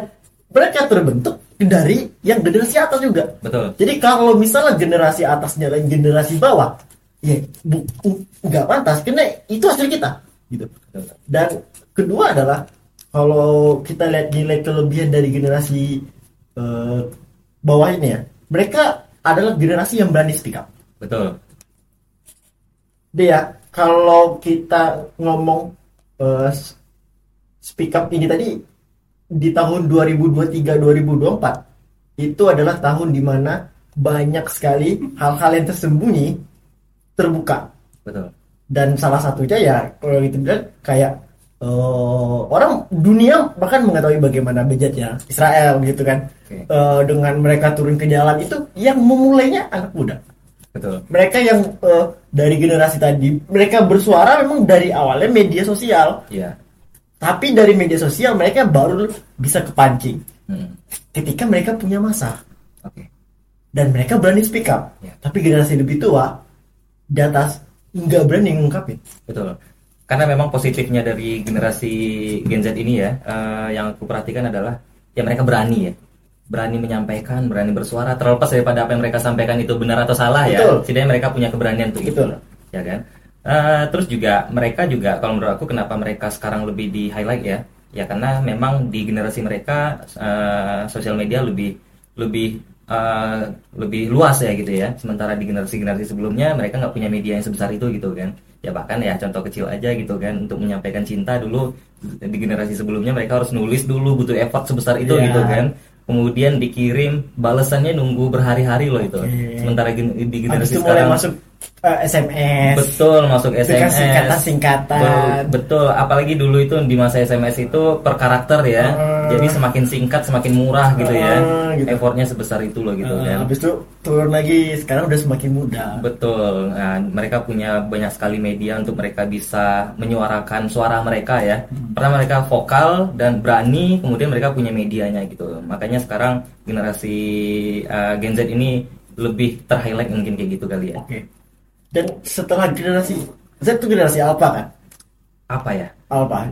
mereka terbentuk dari yang generasi atas juga. Betul. Jadi kalau misalnya generasi atasnya dan generasi bawah, ya bu, nggak pantas karena itu hasil kita, gitu. Dan kedua adalah kalau kita lihat nilai kelebihan dari generasi uh, bawah ini ya, mereka adalah generasi yang berani speak up. Betul. Dia kalau kita ngomong uh, speak up ini tadi di tahun 2023-2024 itu adalah tahun di mana banyak sekali hal-hal yang tersembunyi terbuka. Betul. Dan salah satunya ya kalau gitu bilang kayak uh, orang dunia bahkan mengetahui bagaimana bejatnya Israel gitu kan okay. uh, dengan mereka turun ke jalan itu yang memulainya anak muda. Betul. Mereka yang uh, dari generasi tadi mereka bersuara memang dari awalnya media sosial. Iya. Tapi dari media sosial mereka baru bisa kepancing hmm. ketika mereka punya masa. Okay. Dan mereka berani speak up. Yeah. Tapi generasi lebih tua di atas nggak berani ngungkapin. Betul. Karena memang positifnya dari generasi Gen Z ini ya, uh, yang aku perhatikan adalah ya mereka berani ya, berani menyampaikan, berani bersuara, terlepas daripada apa yang mereka sampaikan itu benar atau salah ya. Betul. ya. Setidaknya mereka punya keberanian untuk itu, ya kan. Uh, terus juga mereka juga kalau menurut aku kenapa mereka sekarang lebih di highlight ya ya karena memang di generasi mereka uh, sosial media lebih lebih eh, lebih luas ya gitu ya. Sementara di generasi-generasi sebelumnya mereka nggak punya media yang sebesar itu gitu kan. Ya bahkan ya contoh kecil aja gitu kan untuk menyampaikan cinta dulu di generasi sebelumnya mereka harus nulis dulu butuh effort sebesar itu Iya. gitu kan. Kemudian dikirim balasannya nunggu berhari-hari loh itu. Oke. Sementara di Habis generasi itu mulai sekarang masuk eh, SMS. Betul masuk SMS. singkatan-singkatan. Betul, betul. Apalagi dulu itu di masa SMS itu per karakter ya. Ah. Jadi semakin singkat semakin murah gitu ya. Ah, gitu. Effortnya sebesar itu loh gitu Eh, kan. habis itu turun lagi. Sekarang udah semakin mudah. Betul. Nah, mereka punya banyak sekali media untuk mereka bisa menyuarakan suara mereka ya. Pertama mereka vokal dan berani, kemudian mereka punya medianya gitu. Makanya sekarang generasi uh, Gen Z ini lebih terhighlight mungkin kayak gitu kali ya. Oke. Dan setelah generasi Z itu generasi Alpha kan? Apa ya? Alpha.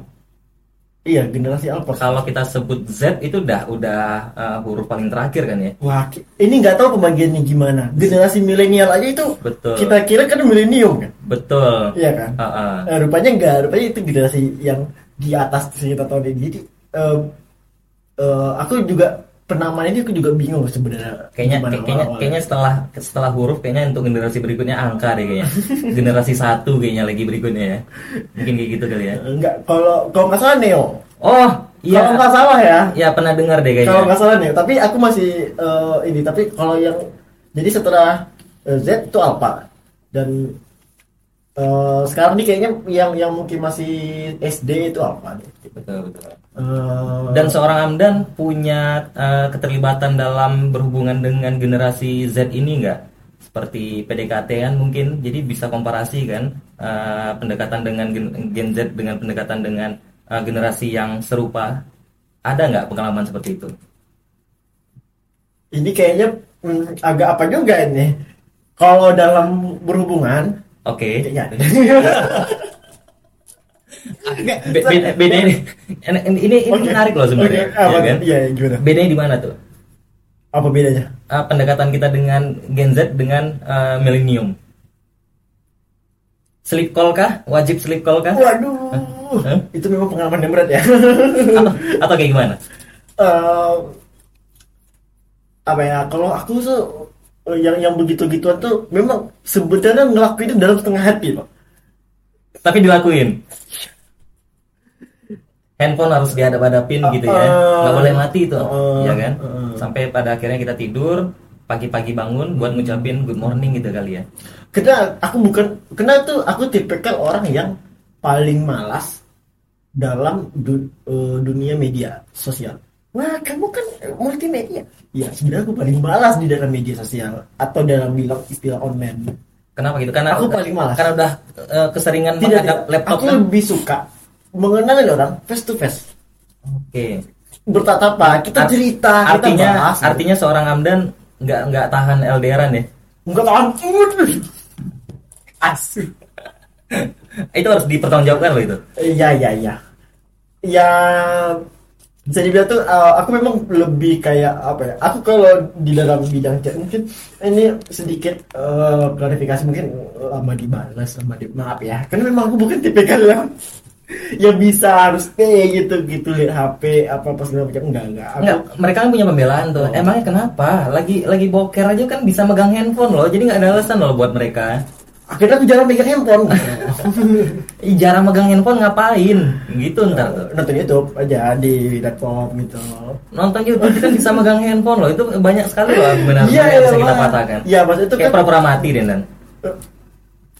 Iya, generasi Alpha. Kalau kita sebut Z itu udah udah uh, huruf paling terakhir kan ya. Wah, ini nggak tahu pembagiannya gimana. Generasi milenial aja itu Betul. kita kira kan milenium kan? Betul. Iya kan? Uh-uh. Eh, rupanya enggak, rupanya itu generasi yang di atas sekitar tahun ini. Jadi eh, eh, aku juga penamaan ini aku juga bingung sebenarnya. Kayaknya kayaknya kayaknya setelah setelah huruf kayaknya untuk generasi berikutnya angka deh kayaknya. generasi satu kayaknya lagi berikutnya ya. Mungkin kayak gitu kali ya. enggak kalau kalau nggak salah Neo. Oh, iya. Kalau nggak salah ya. Ya pernah dengar deh Kalau kayaknya. nggak salah Neo, tapi aku masih eh, ini. Tapi kalau yang jadi setelah eh, Z itu Alpha dan eh, sekarang nih kayaknya yang yang mungkin masih SD itu Alpha. deh. Betul, betul. Eh, Dan seorang Amdan punya uh, keterlibatan dalam berhubungan dengan generasi Z ini enggak? Seperti PDKT-an mungkin, jadi bisa komparasi kan uh, pendekatan dengan gen, Gen Z dengan pendekatan dengan uh, generasi yang serupa. Ada nggak pengalaman seperti itu? ini kayaknya hmm, agak apa juga ini. Kalau dalam berhubungan, Oke. Be- beda, ini. Ini, ini, menarik loh sebenarnya, Oke, apa ya kan? tuh? Iya, gimana? Bedanya di mana tuh? Apa bedanya? Uh, pendekatan kita dengan Gen Z dengan uh, millennium. Sleep call kah? Wajib sleep call kah? Waduh, Hah? itu memang pengalaman yang berat ya. atau, atau kayak gimana? Eh, apa ya? Kalau aku tuh yang yang begitu gituan tuh memang sebenarnya ngelakuin itu dalam setengah hati loh. Tapi dilakuin. Handphone harus dihadap-hadapin gitu ya. Uh, Nggak boleh mati itu, uh, ya kan? uh. Sampai pada akhirnya kita tidur, pagi-pagi bangun buat ngucapin good morning gitu kali ya. Karena aku bukan, karena tuh aku tipikal orang yang paling malas dalam du- eh, dunia media sosial. Wah, kamu kan multimedia. Ya, sebenarnya aku paling malas di dalam media sosial atau dalam bilang istilah online. Kenapa gitu? Karena Aku udah- paling malas. Karena udah eh, keseringan Tidak, menghadap tidak. laptop aku kan. lebih suka mengenali orang face to face. Oke. Bertatap kita Art- cerita, kita Artinya bahas. artinya seorang Amdan nggak nggak tahan LDRan ya. enggak tahan. Asik. Itu harus dipertanggungjawabkan loh itu. Iya iya iya. Ya bisa dibilang tuh uh, aku memang lebih kayak apa ya? Aku kalau di dalam bidang chat mungkin ini sedikit uh, klarifikasi mungkin lama dibalas lama di maaf ya. Karena memang aku bukan tipikal yang yang bisa harus stay gitu gitu lihat HP apa apa segala macam enggak enggak. Aku Enggak, mereka kan punya pembelaan tuh. Oh. Emangnya kenapa? Lagi lagi boker aja kan bisa megang handphone loh. Jadi nggak ada alasan loh buat mereka. Akhirnya aku jarang megang handphone. Ih, jarang megang handphone ngapain? Gitu ntar tuh. Nonton YouTube aja di laptop gitu. Nonton YouTube kan bisa megang handphone loh. Itu banyak sekali loh argumen Iya, yang bisa kita iya. patahkan. Iya, maksud itu Kayak kan- pura-pura mati deh dan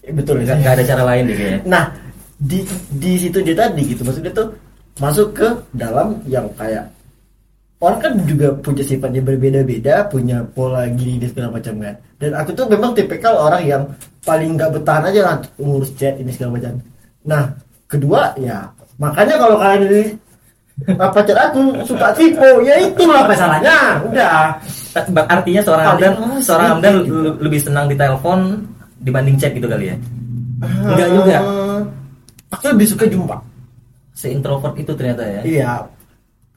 Eh, betul nggak nggak ada cara lain deh kayaknya. Nah, di di situ dia tadi gitu maksudnya tuh masuk ke dalam yang kayak orang kan juga punya sifatnya berbeda-beda, punya pola gini dan segala macam kan. Dan aku tuh memang tipikal orang yang paling nggak bertahan aja lah ngurus chat ini segala macam. Nah, kedua ya makanya kalau kalian ini apa chat aku suka tipe ya itu apa salahnya udah Artinya seorang Paling Amdan, males seorang gitu. Amdan le- lebih senang di telepon dibanding chat gitu kali ya. Enggak juga. Aku lebih suka jumpa Se-introvert itu ternyata ya. Iya.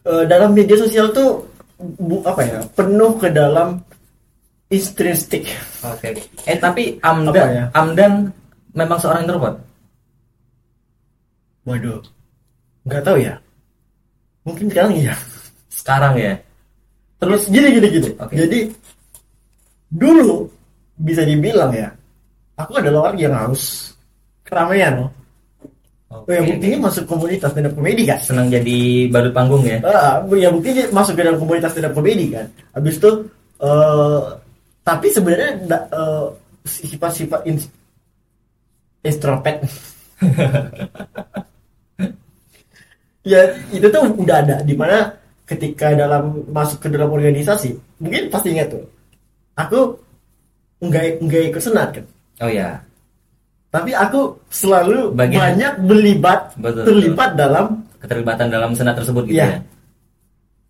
Eh, dalam media sosial tuh bu, apa ya? Penuh ke dalam intrinsik. Oke. Eh tapi Amdan, Apa ya? Amdan memang seorang introvert. Waduh. Nggak tahu ya. Mungkin sekarang iya. Sekarang ya. terus gini gini gini Oke. jadi dulu bisa dibilang ya aku adalah orang yang harus keramaian Oke. Oh, ya buktinya masuk komunitas stand up komedi kan? Senang jadi badut panggung ya? Ah, ya buktinya masuk ke dalam komunitas stand up komedi kan? Habis itu eh, tapi sebenarnya eh, sifat-sifat in- extrovert ya itu tuh udah ada di mana ketika dalam masuk ke dalam organisasi mungkin pasti ingat tuh aku nggak nggak ikut senat kan? Oh ya tapi aku selalu Bagian- banyak berlibat Betul, terlibat dalam keterlibatan dalam senat tersebut gitu Iya. ya?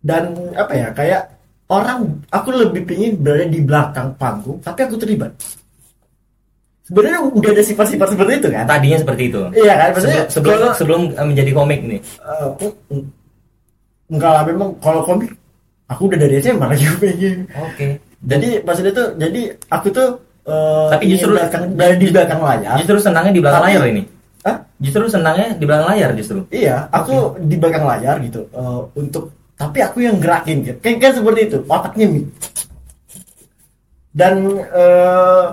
Dan apa ya kayak orang aku lebih pingin berada di belakang panggung tapi aku terlibat. Sebenarnya udah ada sifat-sifat seperti itu kan? Tadinya seperti itu. Iya kan? Maksudnya sebelum sebelum, kalau- sebelum eh, menjadi komik nih. Eh, mm, enggak lah memang kalau komik aku udah dari SMA lagi oke. Jadi maksudnya tuh jadi aku tuh eh, Tapi justru- belakang, dari di belakang layar justru senangnya di belakang Tapi- layar ini Hah? justru senangnya di belakang layar justru Iya, aku di belakang layar gitu eh, untuk tapi aku yang gerakin gitu. Kayak, kayak seperti itu, otaknya Mi. Dan eh,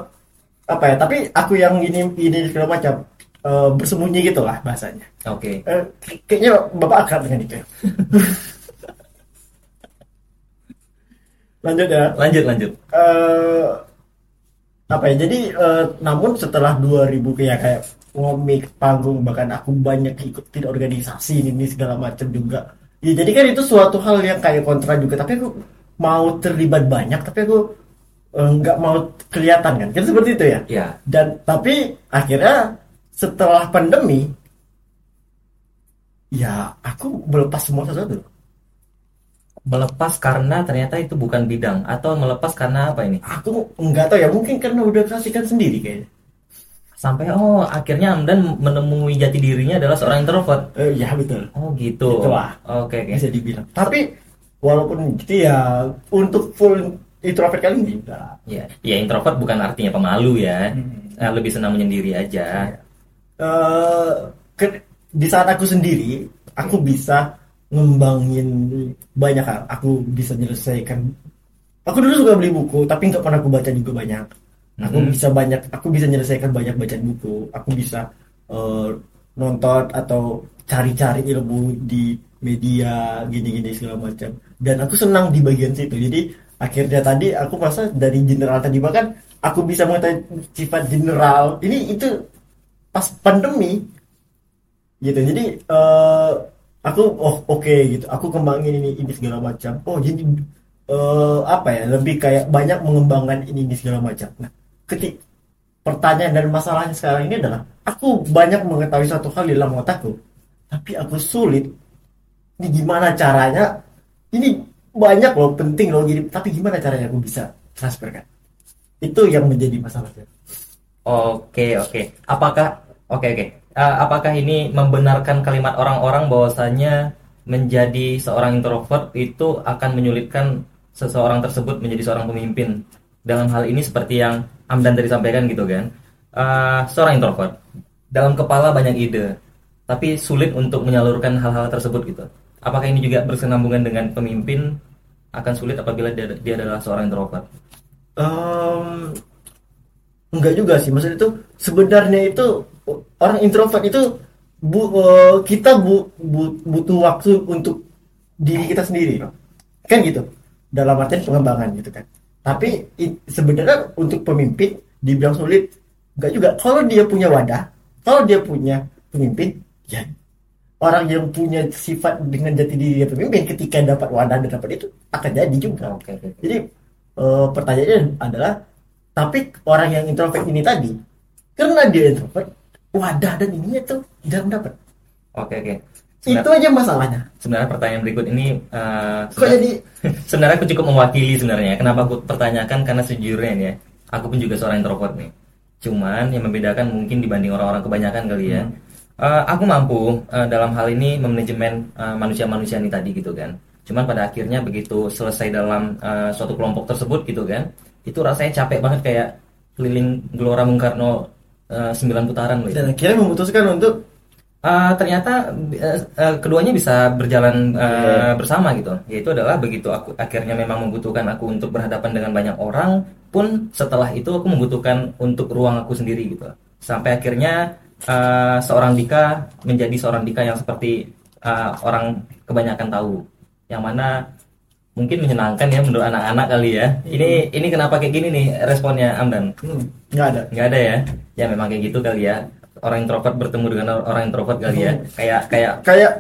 apa ya? Tapi aku yang ini ini segala macam eh, bersembunyi gitu lah bahasanya. oke Eh, kay- kayaknya bapak akrab dengan itu. ya. Lanjut ya. lanjut lanjut eh apa ya jadi eh, namun setelah 2000 kayak kayak ngomik panggung bahkan aku banyak ikutin organisasi ini, ini segala macam juga. Ya jadi kan itu suatu hal yang kayak kontra juga. Tapi aku mau terlibat banyak tapi aku eh, nggak mau kelihatan kan. Kan seperti itu ya? Ya dan tapi akhirnya setelah pandemi ya aku melepas semua sesuatu melepas karena ternyata itu bukan bidang atau melepas karena apa ini? Aku nggak tahu ya mungkin karena udah kasihkan sendiri kayaknya. Sampai oh akhirnya Amdan menemui jati dirinya adalah seorang introvert. Eh, ya betul. Oh gitu. Itulah. oke oke. Bisa dibilang. Tapi walaupun gitu ya untuk full introvert kali ini enggak. Ya ya introvert bukan artinya pemalu ya. Hmm. Eh, lebih senang menyendiri aja. Eh, ke- di saat aku sendiri aku bisa ngembangin banyak. Hal aku bisa menyelesaikan. Aku dulu suka beli buku tapi nggak pernah aku baca juga banyak. Aku Mhm. bisa banyak aku bisa menyelesaikan banyak bacaan buku. Aku bisa eh, nonton atau cari-cari ilmu di media gini-gini segala macam. Dan aku senang di bagian situ. Jadi akhirnya tadi aku merasa dari general tadi bahkan aku bisa mengetahui sifat general. Ini itu pas pandemi gitu. Jadi eh, aku oh oke gitu. Aku kembangin ini ini segala macam. Oh jadi eh, apa ya? Lebih kayak banyak mengembangkan ini ini segala macam. Nah ketik pertanyaan dan masalahnya sekarang ini adalah aku banyak mengetahui satu hal di dalam otakku tapi aku sulit. Ini gimana caranya? Ini banyak loh penting loh. Jadi tapi gimana caranya aku bisa transferkan itu yang menjadi masalahnya. Oke oke. Apakah oke oke. Eh, apakah ini membenarkan kalimat orang-orang bahwasanya menjadi seorang introvert itu akan menyulitkan seseorang tersebut menjadi seorang pemimpin? Dalam hal ini seperti yang Amdan tadi sampaikan gitu kan. Eh, seorang introvert dalam kepala banyak ide, tapi sulit untuk menyalurkan hal-hal tersebut gitu. Apakah ini juga bersenambungan dengan pemimpin akan sulit apabila dia, dia adalah seorang introvert? Em, enggak juga sih maksudnya itu sebenarnya itu orang introvert itu bu, eh, kita bu, bu- butuh waktu untuk diri kita sendiri kan gitu dalam artian pengembangan gitu kan tapi sebenarnya untuk pemimpin dibilang sulit enggak juga kalau dia punya wadah kalau dia punya pemimpin ya orang yang punya sifat dengan jati diri dia pemimpin ketika dapat wadah dan dapat itu akan jadi juga Oke oke. oke. jadi eh, pertanyaannya adalah, tapi orang yang introvert ini tadi, karena dia introvert, wadah dan ininya tuh jarang dapat. Oke oke. Itu Sebenarnya, aja masalahnya. sebenarnya pertanyaan berikut ini eh, Kok jadi sebenarnya aku cukup mewakili sebenarnya. Kenapa aku pertanyakan karena sejujurnya ya, aku pun juga seorang introvert nih. Cuman yang membedakan mungkin dibanding orang-orang kebanyakan kali ya. Eh, aku mampu eh, dalam hal ini memanajemen eh, manusia-manusia ini tadi gitu kan. Cuman pada akhirnya begitu selesai dalam eh, suatu kelompok tersebut gitu kan, itu rasanya capek banget kayak keliling Gelora Bung Karno eh, 9 putaran loh. dan akhirnya memutuskan untuk Uh, ternyata uh, uh, keduanya bisa berjalan uh, Iya. bersama gitu. Yaitu adalah begitu aku akhirnya memang membutuhkan aku untuk berhadapan dengan banyak orang, pun setelah itu aku membutuhkan untuk ruang aku sendiri gitu. Sampai akhirnya uh, seorang Dika menjadi seorang Dika yang seperti uh, orang kebanyakan tahu, yang mana mungkin menyenangkan ya menurut anak-anak kali ya. Ini ini kenapa kayak gini nih responnya Amdan? Hmm, nggak ada. nggak ada ya ya memang kayak gitu kali ya orang introvert bertemu dengan orang introvert kali ya kayak kayak Kayak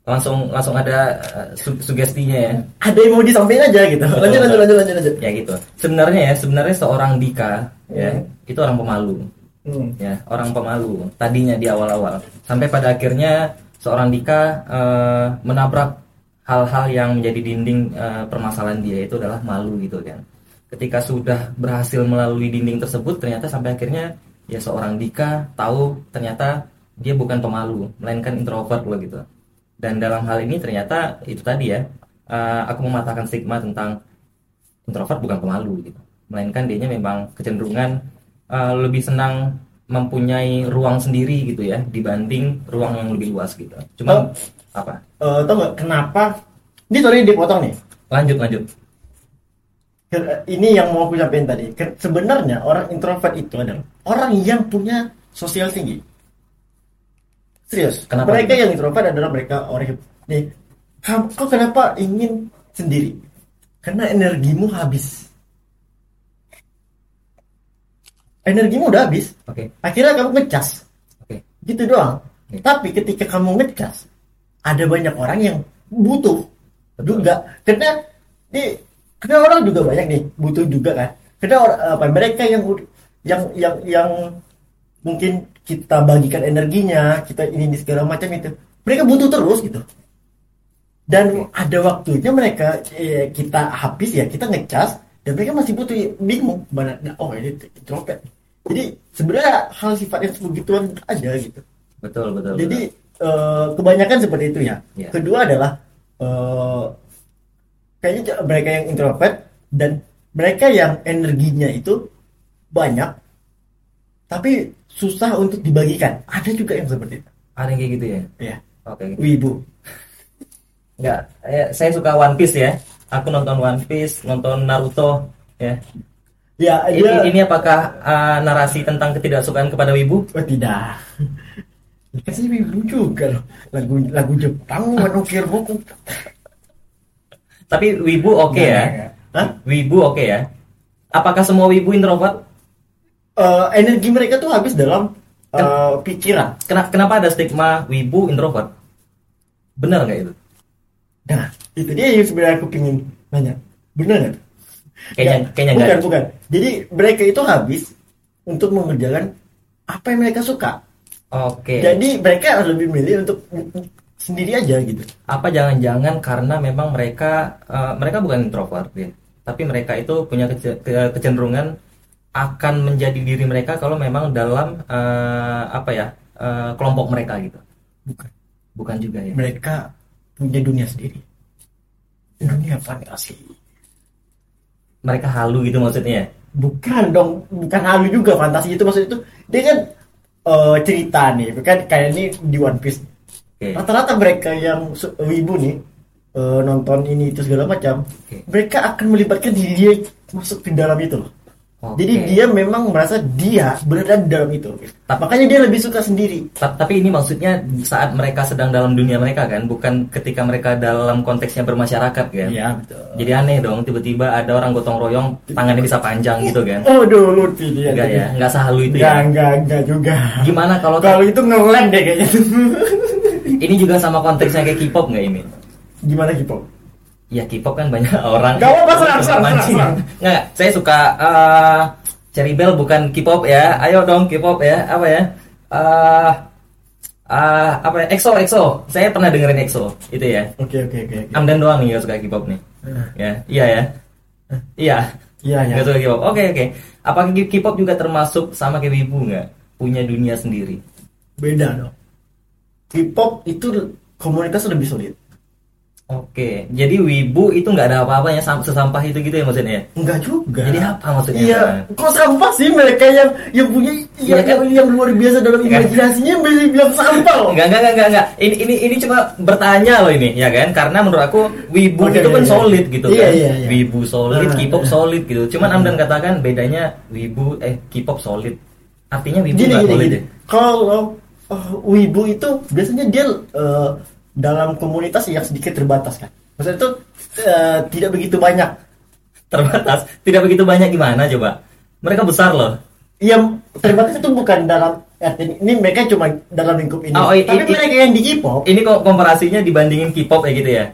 langsung langsung ada uh, su- sugestinya ya ada yang mau disampaikan aja gitu. Lanjut, lanjut, lanjut, lanjut, lanjut. ya gitu sebenarnya ya sebenarnya seorang Dika ya Hmm. itu orang pemalu Hmm. ya orang pemalu tadinya di awal-awal sampai pada akhirnya seorang Dika eh, menabrak hal-hal yang menjadi dinding eh, permasalahan dia itu adalah malu gitu kan. Ketika sudah berhasil melalui dinding tersebut ternyata sampai akhirnya ya seorang Dika tahu ternyata dia bukan pemalu melainkan introvert loh gitu. Dan dalam hal ini ternyata itu tadi ya eh, aku mematahkan stigma tentang introvert bukan pemalu gitu. Melainkan dianya memang kecenderungan uh, lebih senang mempunyai ruang sendiri gitu ya dibanding ruang yang lebih luas gitu. Cuma Oh. Apa Eh, tau nggak kenapa? Ini sorry dipotong nih. lanjut lanjut Ke- Ini yang mau aku sampaikan tadi. Sebenarnya orang introvert itu adalah orang yang punya sosial tinggi. Serius. Kenapa? Mereka yang introvert adalah mereka orang yang nih. Kau kenapa ingin sendiri? Karena energimu habis. Energimu udah habis. oke Akhirnya kamu ngecas. oke Gitu doang. Oke. Tapi ketika kamu ngecas, ada banyak orang yang butuh juga. Karena di karena orang juga banyak nih butuh juga kan. Karena apa mereka yang yang yang yang mungkin kita bagikan energinya, kita ini ini segala macam itu. Mereka butuh terus gitu. Dan ada waktunya mereka eh, kita habis ya, kita ngecas dan mereka masih butuh bingung mana nah, oh ini introvert. Jadi sebenarnya hal sifatnya begituan ada gitu. betul betul Jadi eh, kebanyakan seperti itu ya. Iya. Kedua adalah eh, kayaknya mereka yang introvert dan mereka yang energinya itu banyak tapi susah untuk dibagikan. Ada juga yang seperti itu. ada yang kayak gitu ya Ya. oke Wibu. nggak eh, saya suka One Piece ya aku nonton One Piece nonton Naruto ya Ya, ini, dia ini apakah uh, narasi tentang ketidaksukaan kepada wibu Oh tidak. Kasih wibu juga loh. Lagu lagu Jepang menukir buku. tapi wibu oke ya Hah? wibu oke ya apakah semua wibu introvert Eh, energi mereka tuh habis dalam eh, pikiran. Kena- kenapa ada stigma wibu introvert benar nggak itu Nah, itu dia yang sebenarnya aku pingin nanya. Benar nggak? Kayaknya- Nggak, kayaknya bukan, nggak. bukan. Jadi mereka itu habis untuk mengerjakan apa yang mereka suka. Oke Jadi mereka lebih milih untuk sendiri aja gitu. apa jangan-jangan karena memang mereka eh, mereka bukan introvert ya tapi mereka itu punya kece- ke- kecenderungan akan menjadi diri mereka kalau memang dalam eh, apa ya eh, kelompok mereka gitu Bukan. bukan juga ya Mereka punya dunia sendiri. Dunia fantasi. mereka halu gitu maksudnya Bukan dong, bukan halu juga fantasi itu maksud itu. Dia kan eh, cerita nih, kan kayak ini di One Piece. oke Rata-rata mereka yang wibu nih eh, nonton ini itu segala macam, Oke. mereka akan melibatkan diri dia masuk ke dalam itu loh. Oke. Jadi dia memang merasa dia berada di dalam itu. Tapi- Makanya dia lebih suka sendiri. Ta- tapi ini maksudnya saat mereka sedang dalam dunia mereka kan bukan ketika mereka dalam konteksnya bermasyarakat kan Iya betul. jadi aneh dong tiba-tiba ada orang gotong royong tangannya bisa panjang gitu kan Oh dulu dia. enggak ya enggak sehalu itu Enggak, ya enggak, enggak juga. gimana kalau Kalau itu ngelem deh kayaknya. ini juga sama konteksnya kayak K-pop nggak ini Gimana Kipo? Ya K-pop kan banyak orang. Gak apa-apa, serang, serang, Mancing. serang, Nggak, saya suka eh Cherry Bell bukan K-pop ya. Ayo dong K-pop ya. Apa ya? Eh eh, apa ya? EXO, EXO. Saya pernah dengerin EXO. Itu ya. Oke, oke, oke. oke. Amdan doang nih nggak suka K-pop nih. Ya, iya ya. Iya. Iya, iya. Nggak suka K-pop. Oke, oke. Apakah K-pop juga termasuk sama kayak Wibu nggak? Punya dunia sendiri. Beda dong. K-pop itu komunitas lebih solid. Oke, jadi wibu itu nggak ada apa-apanya sam- sesampah itu gitu ya maksudnya? Enggak juga. Jadi apa maksudnya? Iya, kok sampah sih mereka yang yang punya yang, Iya kan? yang, yang luar biasa dalam Iya imajinasinya bisa bilang sampah loh. Enggak, enggak, enggak, enggak. Ini ini ini cuma bertanya loh ini, ya kan? Karena menurut aku wibu Oke, itu kan iya, iya. solid gitu Iya, kan. iya, iya. Wibu solid, Nah, K-pop solid gitu. Cuman Amdan katakan bedanya wibu eh K-pop solid. Artinya wibu nggak solid gini. ya? Kalau uh, wibu itu biasanya dia uh, dalam komunitas yang sedikit terbatas kan. Maksudnya itu uh, tidak begitu banyak. Terbatas. Tidak begitu banyak gimana coba? Mereka besar loh. Yang terbatas itu bukan dalam ini mereka cuma dalam lingkup ini. Oh, i- Tapi i- mereka yang di K-pop Ini kok komparasinya dibandingin K-pop ya gitu ya?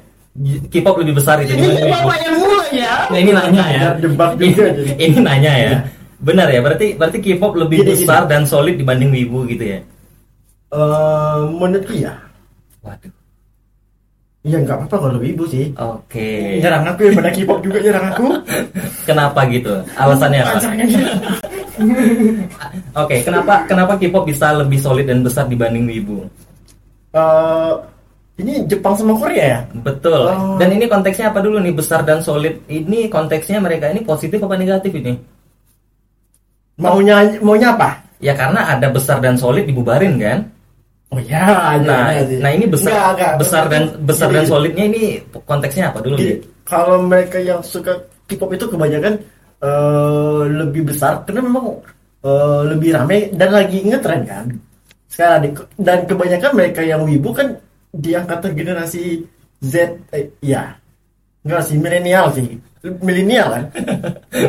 K-pop lebih besar itu ini yang mulai ya. Nah, ini nanya ya. Jebak Ini, juga jadi. ini nanya ya. Benar ya? Berarti berarti K-pop lebih Gini, besar dan solid dibanding wibu gitu ya? Eh, menurutku ya. Waduh. Ya nggak apa-apa kalau wibu sih. Oke. Nyerang aku ya pada K-pop juga nyerang aku. Kenapa gitu? Alasannya apa? Gitu. Oke, kenapa kenapa K-pop bisa lebih solid dan besar dibanding wibu? Eh, ini Jepang sama Korea ya? Betul. Oh. Dan ini konteksnya apa dulu nih besar dan solid? Ini konteksnya mereka ini positif apa negatif ini? Maunya maunya apa? Ya karena ada besar dan solid dibubarin kan? Oh ya, ada, Nah, ada sih. nah ini besar Nggak, nggak. besar dan besar dan Gini, solidnya ini konteksnya apa dulu nih? Kalau mereka yang suka K-pop itu kebanyakan eh, lebih besar karena memang eh, lebih ramai dan lagi ngetren kan. Sekarang di- dan kebanyakan mereka yang wibu kan di angkatan generasi Z eh, ya. Enggak sih milenial sih. Milenial kan?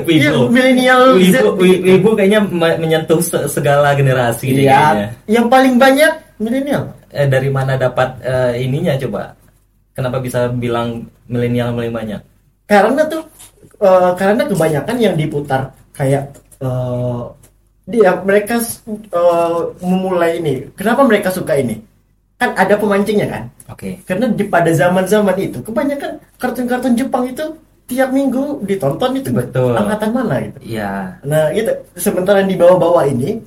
Iya, Wibu. milenial. Wibu, wi- wibu kayaknya me- menyentuh se- segala generasi. Iya, yang paling banyak milenial. Eh, dari mana dapat eh, ininya coba? Kenapa bisa bilang milenial paling banyak? karena tuh eh, karena kebanyakan yang diputar kayak eh, dia mereka eh, memulai ini kenapa mereka suka ini kan ada pemancingnya kan Oke. karena di pada zaman zaman itu kebanyakan kartun-kartun Jepang itu tiap minggu ditonton itu Betul. angkatan mana gitu Iya. nah gitu sementara di bawah-bawah ini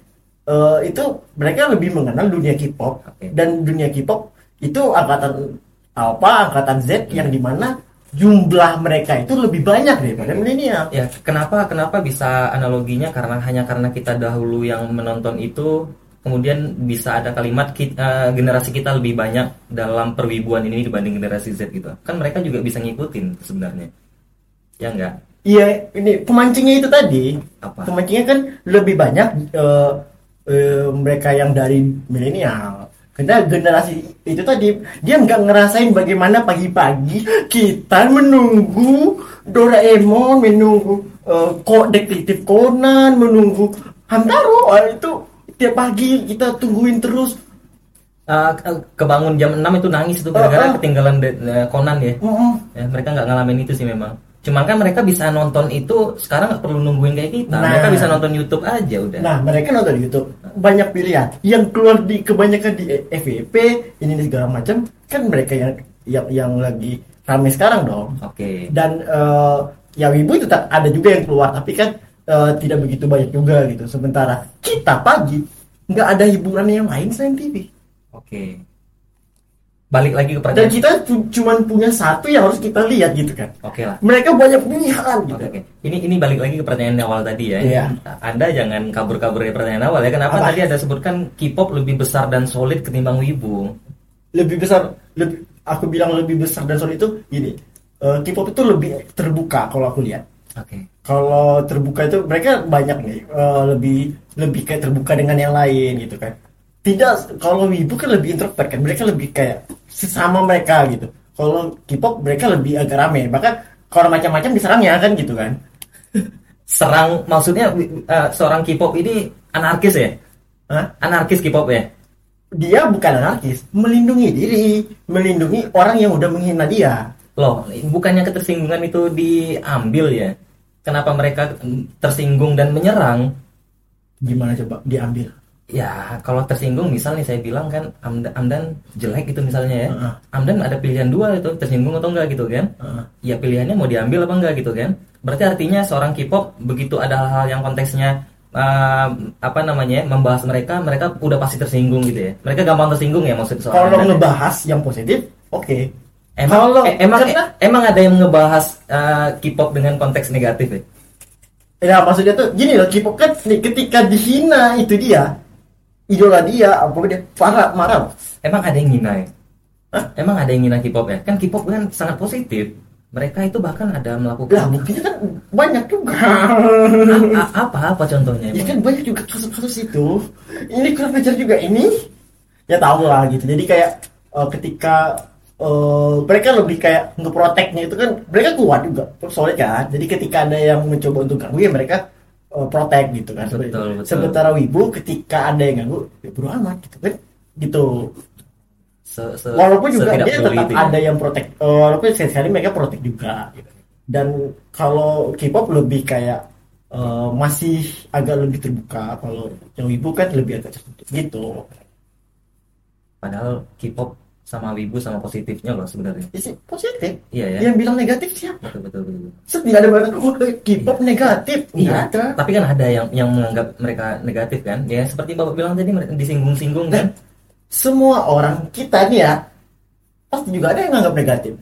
eh, itu mereka lebih mengenal dunia K-pop Oke. dan dunia K-pop itu angkatan apa angkatan Z yang di mana jumlah mereka itu lebih banyak daripada milenial Ya, kenapa kenapa bisa analoginya karena hanya karena kita dahulu yang menonton itu kemudian bisa ada kalimat ki- eh, generasi kita lebih banyak dalam perwibuan ini dibanding generasi Z gitu. Kan mereka juga bisa ngikutin sebenarnya. Ya enggak? Iya, ini pemancingnya itu tadi. Apa? Pemancingnya kan lebih banyak eh, eh, mereka yang dari milenial. Karena generasi itu tadi dia nggak ngerasain bagaimana pagi-pagi kita menunggu Doraemon, menunggu eh, kok detektif Conan, menunggu Hamtaro. Ah, itu tiap pagi kita tungguin terus. Ke- kebangun jam 6 itu nangis itu gara-gara Oh, oh. ketinggalan Conan ya. Mm-mm. Ya, mereka nggak ngalamin itu sih memang. Cuman kan mereka bisa nonton itu sekarang nggak perlu nungguin kayak kita. Nah. Mereka bisa nonton YouTube aja udah. Nah, mereka nonton YouTube banyak pilihan. Yang keluar di kebanyakan di FVP ini segala macam kan mereka yang yang yang lagi ramai sekarang dong. Oke. Dan eh, ya Wibu itu tak ada juga yang keluar tapi kan eh, tidak begitu banyak juga gitu. Sementara kita pagi nggak ada hiburan yang lain selain TV. Oke. Balik lagi ke Dan pertanyaan. kita cu- cuman punya satu yang harus kita lihat gitu kan. Oke lah. Mereka banyak pilihan gitu. Oke, oke. Ini ini balik lagi ke pertanyaan awal tadi ya. Iya. Anda jangan kabur-kabur dari pertanyaan awal ya. Kenapa Apa? tadi ada sebutkan K-pop lebih besar dan solid ketimbang Wibu? lebih besar lebih aku bilang lebih besar dan soal itu gini eh, K-pop itu lebih terbuka kalau aku lihat Oke. kalau terbuka itu mereka banyak nih eh, lebih lebih kayak terbuka dengan yang lain gitu kan tidak kalau wibu kan lebih introvert kan mereka lebih kayak sesama mereka gitu kalau K-pop mereka lebih agak rame bahkan kalau macam-macam diserangnya kan gitu kan Serang maksudnya eh, seorang K-pop ini anarkis ya? Hah? Anarkis K-pop ya? dia bukan anarkis melindungi diri melindungi orang yang udah menghina dia Loh, bukannya ketersinggungan itu diambil ya? Kenapa mereka tersinggung dan menyerang? gimana coba diambil Ya, kalau tersinggung misal nih saya bilang kan Amdan, Amdan jelek gitu misalnya ya. Heeh. Amdan ada pilihan dua itu tersinggung atau enggak gitu kan? Heeh. Ya pilihannya mau diambil apa enggak gitu kan? Berarti artinya seorang K-pop begitu ada hal-hal yang konteksnya eh, apa namanya membahas mereka, mereka udah pasti tersinggung gitu ya. Mereka gampang tersinggung ya maksud seorang kalau ya? ngebahas yang positif oke Emang, Kalau- eh, emang, karena- eh, emang ada yang ngebahas eh, K-pop dengan konteks negatif ya? Ya maksudnya tuh gini loh, K-pop kan ketika dihina itu dia, idola dia, apa dia parah marah. Emang ada yang ngina ya? Hah? Emang ada yang ngina K-pop ya? Kan K-pop kan sangat positif. Mereka itu bahkan ada Lah melakukan buktinya kan banyak juga. A- a- apa apa contohnya? ya kan banyak juga kasus-kasus itu. Ini kurang ajar juga ini. Ya tahu lah gitu. Jadi kayak eh, ketika eh, mereka lebih kayak ngeproteknya itu kan mereka kuat juga solid kan. Jadi ketika ada yang mencoba untuk ganggu ya mereka eh, protect gitu kan. Betul, betul. Sementara wibu ketika ada yang ganggu ya bodo amat gitu kan. Gitu. Se- se- walaupun juga dia tetap ya. ada yang protek eh, walaupun sekali mereka protek juga gitu. dan kalau K-pop lebih kayak eh, masih agak lebih terbuka kalau yang wibu kan lebih agak tertutup gitu Padahal K-pop sama Wibu sama positifnya loh sebenarnya. Ya sih, positif Iya ya. yang bilang negatif siapa Betul betul betul. Set, ada banget K-pop negatif nggak Iya, ada tapi kan ada yang yang menganggap mereka negatif kan? Ya seperti bapak bilang tadi mereka disinggung-singgung kan? semua orang kita nih ya pasti juga ada yang nganggap negatif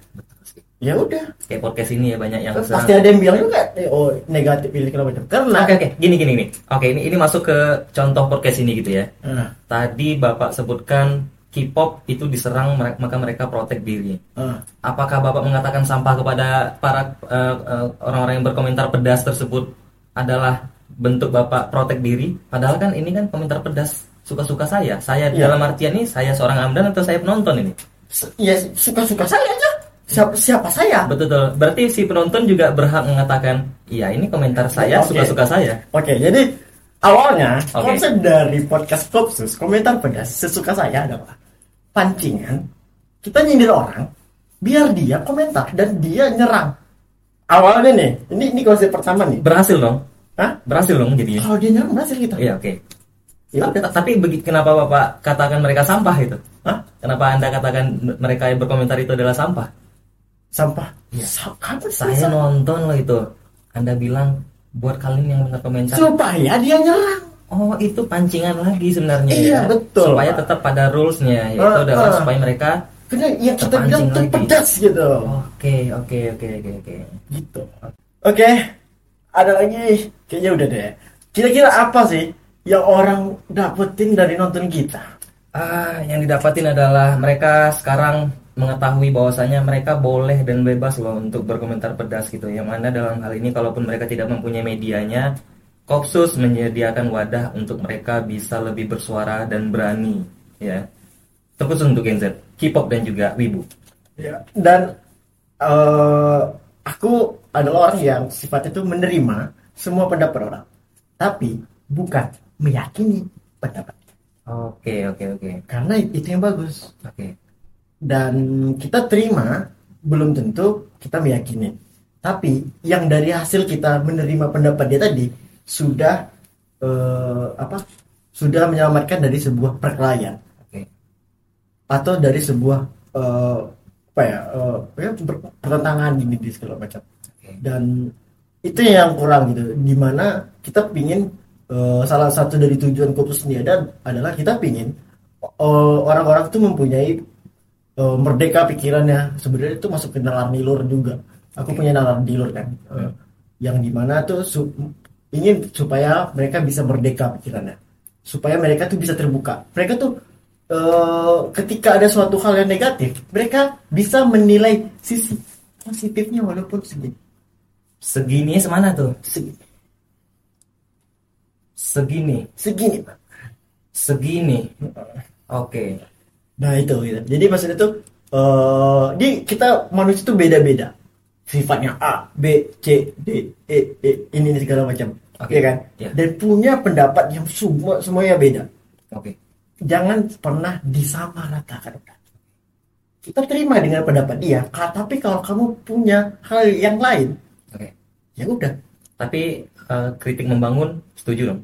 ya udah Kayak podcast ini ya banyak yang pasti serang. ada yang bilang juga eh, oh negatif ini kenapa karena Oke oke, gini gini nih. Oke ini ini masuk ke contoh podcast ini gitu ya. Ah, Tadi bapak sebutkan K-pop itu diserang maka mereka protek diri. ah. Apakah bapak mengatakan sampah kepada para eh, eh, orang-orang yang berkomentar pedas tersebut adalah bentuk bapak protek diri? Padahal kan ini kan komentar pedas suka-suka saya. Saya Iya. dalam artian ini saya seorang amdan atau saya penonton ini? Ya suka-suka saya aja siapa siapa saya Betul betul. Berarti si penonton juga berhak mengatakan, iya ini komentar saya suka-suka saya. Oke, jadi awalnya Oke. konsep dari podcast Kopsus komentar pedas sesuka saya adalah pancingan kita nyindir orang biar dia komentar dan dia nyerang. Awalnya nih, ini ini konsep pertama nih. Berhasil dong. Hah? Berhasil dong jadinya. Kalau dia nyerang berhasil kita. Iya oke. Ya Tapi, tapi kenapa bapak katakan mereka sampah itu? Hah? Kenapa anda katakan mereka yang berkomentar itu adalah sampah? Sampah. Kapan sih Saya nonton loh itu. Anda bilang buat kalian yang berkomentar. supaya dia nyerang. Oh itu pancingan lagi sebenarnya. Iya, ya. betul, Supaya Pak. tetap pada rulesnya yaitu Ah, adalah ah. supaya mereka. Karena yang kita bilang lagi. pedas gitu. Oke oke oke oke oke. gitu. Oke, ada lagi kayaknya udah deh. Kira-kira apa sih yang orang dapetin dari nonton kita? Ah, yang didapatin adalah mereka sekarang mengetahui bahwasanya mereka boleh dan bebas loh untuk berkomentar pedas gitu. Yang mana dalam hal ini kalaupun mereka tidak mempunyai medianya, Kopsus menyediakan wadah untuk mereka bisa lebih bersuara dan berani, ya. Terkhusus untuk Gen Z, K-pop dan juga Wibu. Ya. Dan eh, aku adalah orang yang sifatnya itu menerima semua pendapat orang, tapi bukan meyakini pendapat. Oke, oke, oke. Karena itu yang bagus. Oke. dan kita terima belum tentu kita meyakini tapi yang dari hasil kita menerima pendapat dia tadi sudah eh, apa sudah menyelamatkan dari sebuah perkelahian. Oke. atau dari sebuah eh, apa ya eh, ya, pertentangan gini di segala macam. Oke. dan itu yang kurang gitu. Di mana kita pingin eh, salah satu dari tujuan Kopus ini ada adalah kita pingin eh, orang-orang itu mempunyai eh, merdeka pikirannya. Sebenarnya itu masuk ke nalar nilur juga. Aku punya nalar nilur kan. Eh, yang di mana tuh su- ingin supaya mereka bisa merdeka pikirannya supaya mereka tuh bisa terbuka mereka tuh eh, ketika ada suatu hal yang negatif mereka bisa menilai sisi positifnya walaupun segini Segini semana tuh? segini Segini, segini Pak. segini. Oke. Nah itu gitu. Jadi maksudnya tuh eh di kita manusia tuh beda-beda. Sifatnya A, B, C, D, E, E ini ini segala macam. Oke. Iya kan? Iya. Dan punya pendapat yang semua semuanya beda. Oke. Jangan pernah disamaratakan. Kita terima dengan pendapat dia, tapi kalau kamu punya hal yang lain, Oke. ya udah, Tapi eh, kritik membangun setuju dong.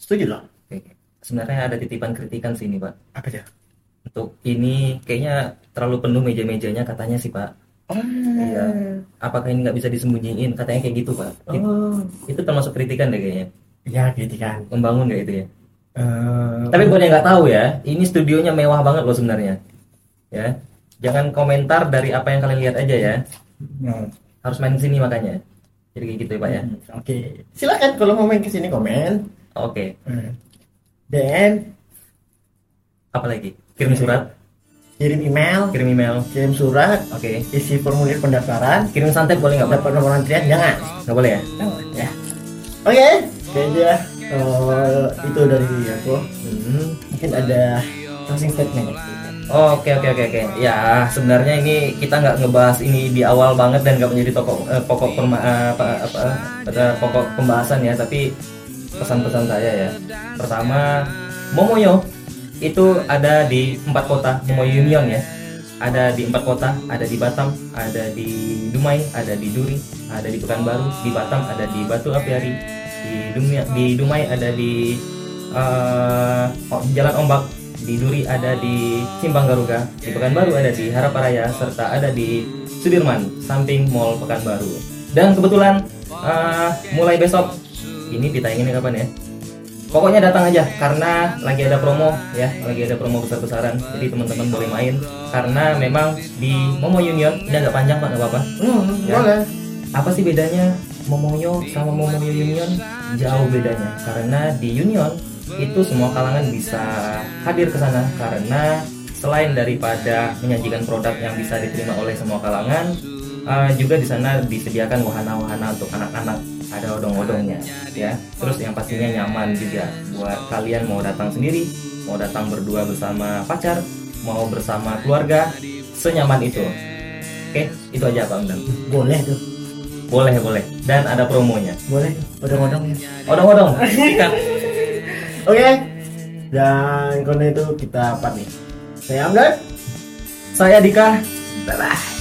setuju lah. Oke. Sebenarnya ada titipan kritikan sini pak. Apa ya? Untuk ini kayaknya terlalu penuh meja-mejanya katanya sih pak. Iya. Apakah ini nggak bisa disembunyiin? Katanya kayak gitu pak. Oh, Itu termasuk kritikan deh kayaknya. ya gitu kan. Membangun nggak itu ya? Eh, Tapi buat yang nggak tahu ya, ini studionya mewah banget loh sebenarnya. Ya. jangan komentar dari apa yang kalian lihat aja ya Hmm. harus main sini makanya jadi kayak gitu ya pak ya Oke, silakan kalau mau main ke sini komen. oke Hmm. Dan apa lagi kirim surat kirim email, kirim email kirim surat, oke isi formulir pendaftaran, kirim santet boleh nggak dapat nomor antrian jangan. nggak boleh ya Jangan, ya. Oke, kayaknya eh, itu dari aku. Hmm. Mungkin ada closing statement. Oke oke oke oke. Ya sebenarnya ini kita nggak ngebahas ini di awal banget dan nggak menjadi toko eh, pokok perma, eh, apa, apa, pada pokok pembahasan ya. Tapi pesan-pesan saya ya. Pertama, Momoyo itu ada di empat kota Momoyo Union ya. Ada di empat kota, ada di Batam, ada di Dumai, ada di Duri, ada di Pekanbaru, di Batam ada di Batu Apiari, di Dumai, di Dumai ada di oh, Jalan Ombak, di Duri ada di Simpang Garuga, di Pekanbaru ada di Haraparaya, serta ada di Sudirman, samping Mall Pekanbaru. Dan kebetulan eh, mulai besok ini ditayanginnya kapan ya? Pokoknya datang aja karena lagi ada promo ya, lagi ada promo besar-besaran. Jadi teman-teman boleh main karena memang di Momo Union ini agak panjang Pak, nggak apa-apa. Hmm, Ya. boleh. Apa sih bedanya Momoyo sama Momoyo Union? Jauh bedanya karena di Union itu semua kalangan bisa hadir ke sana karena selain daripada menyajikan produk yang bisa diterima oleh semua kalangan, eh, juga di sana disediakan wahana-wahana untuk anak-anak ada odong-odongnya ya. Terus yang pastinya nyaman juga buat kalian mau datang sendiri, mau datang berdua bersama pacar, mau bersama keluarga, senyaman itu. Oke, itu aja Pak Undang. Boleh tuh. Boleh, boleh. Dan ada promonya. Boleh. Odong-odong. Odong-odong. Sikat. Oke. Dan karena itu kita apa nih? Saya Amdan. Saya Dika. Bye bye.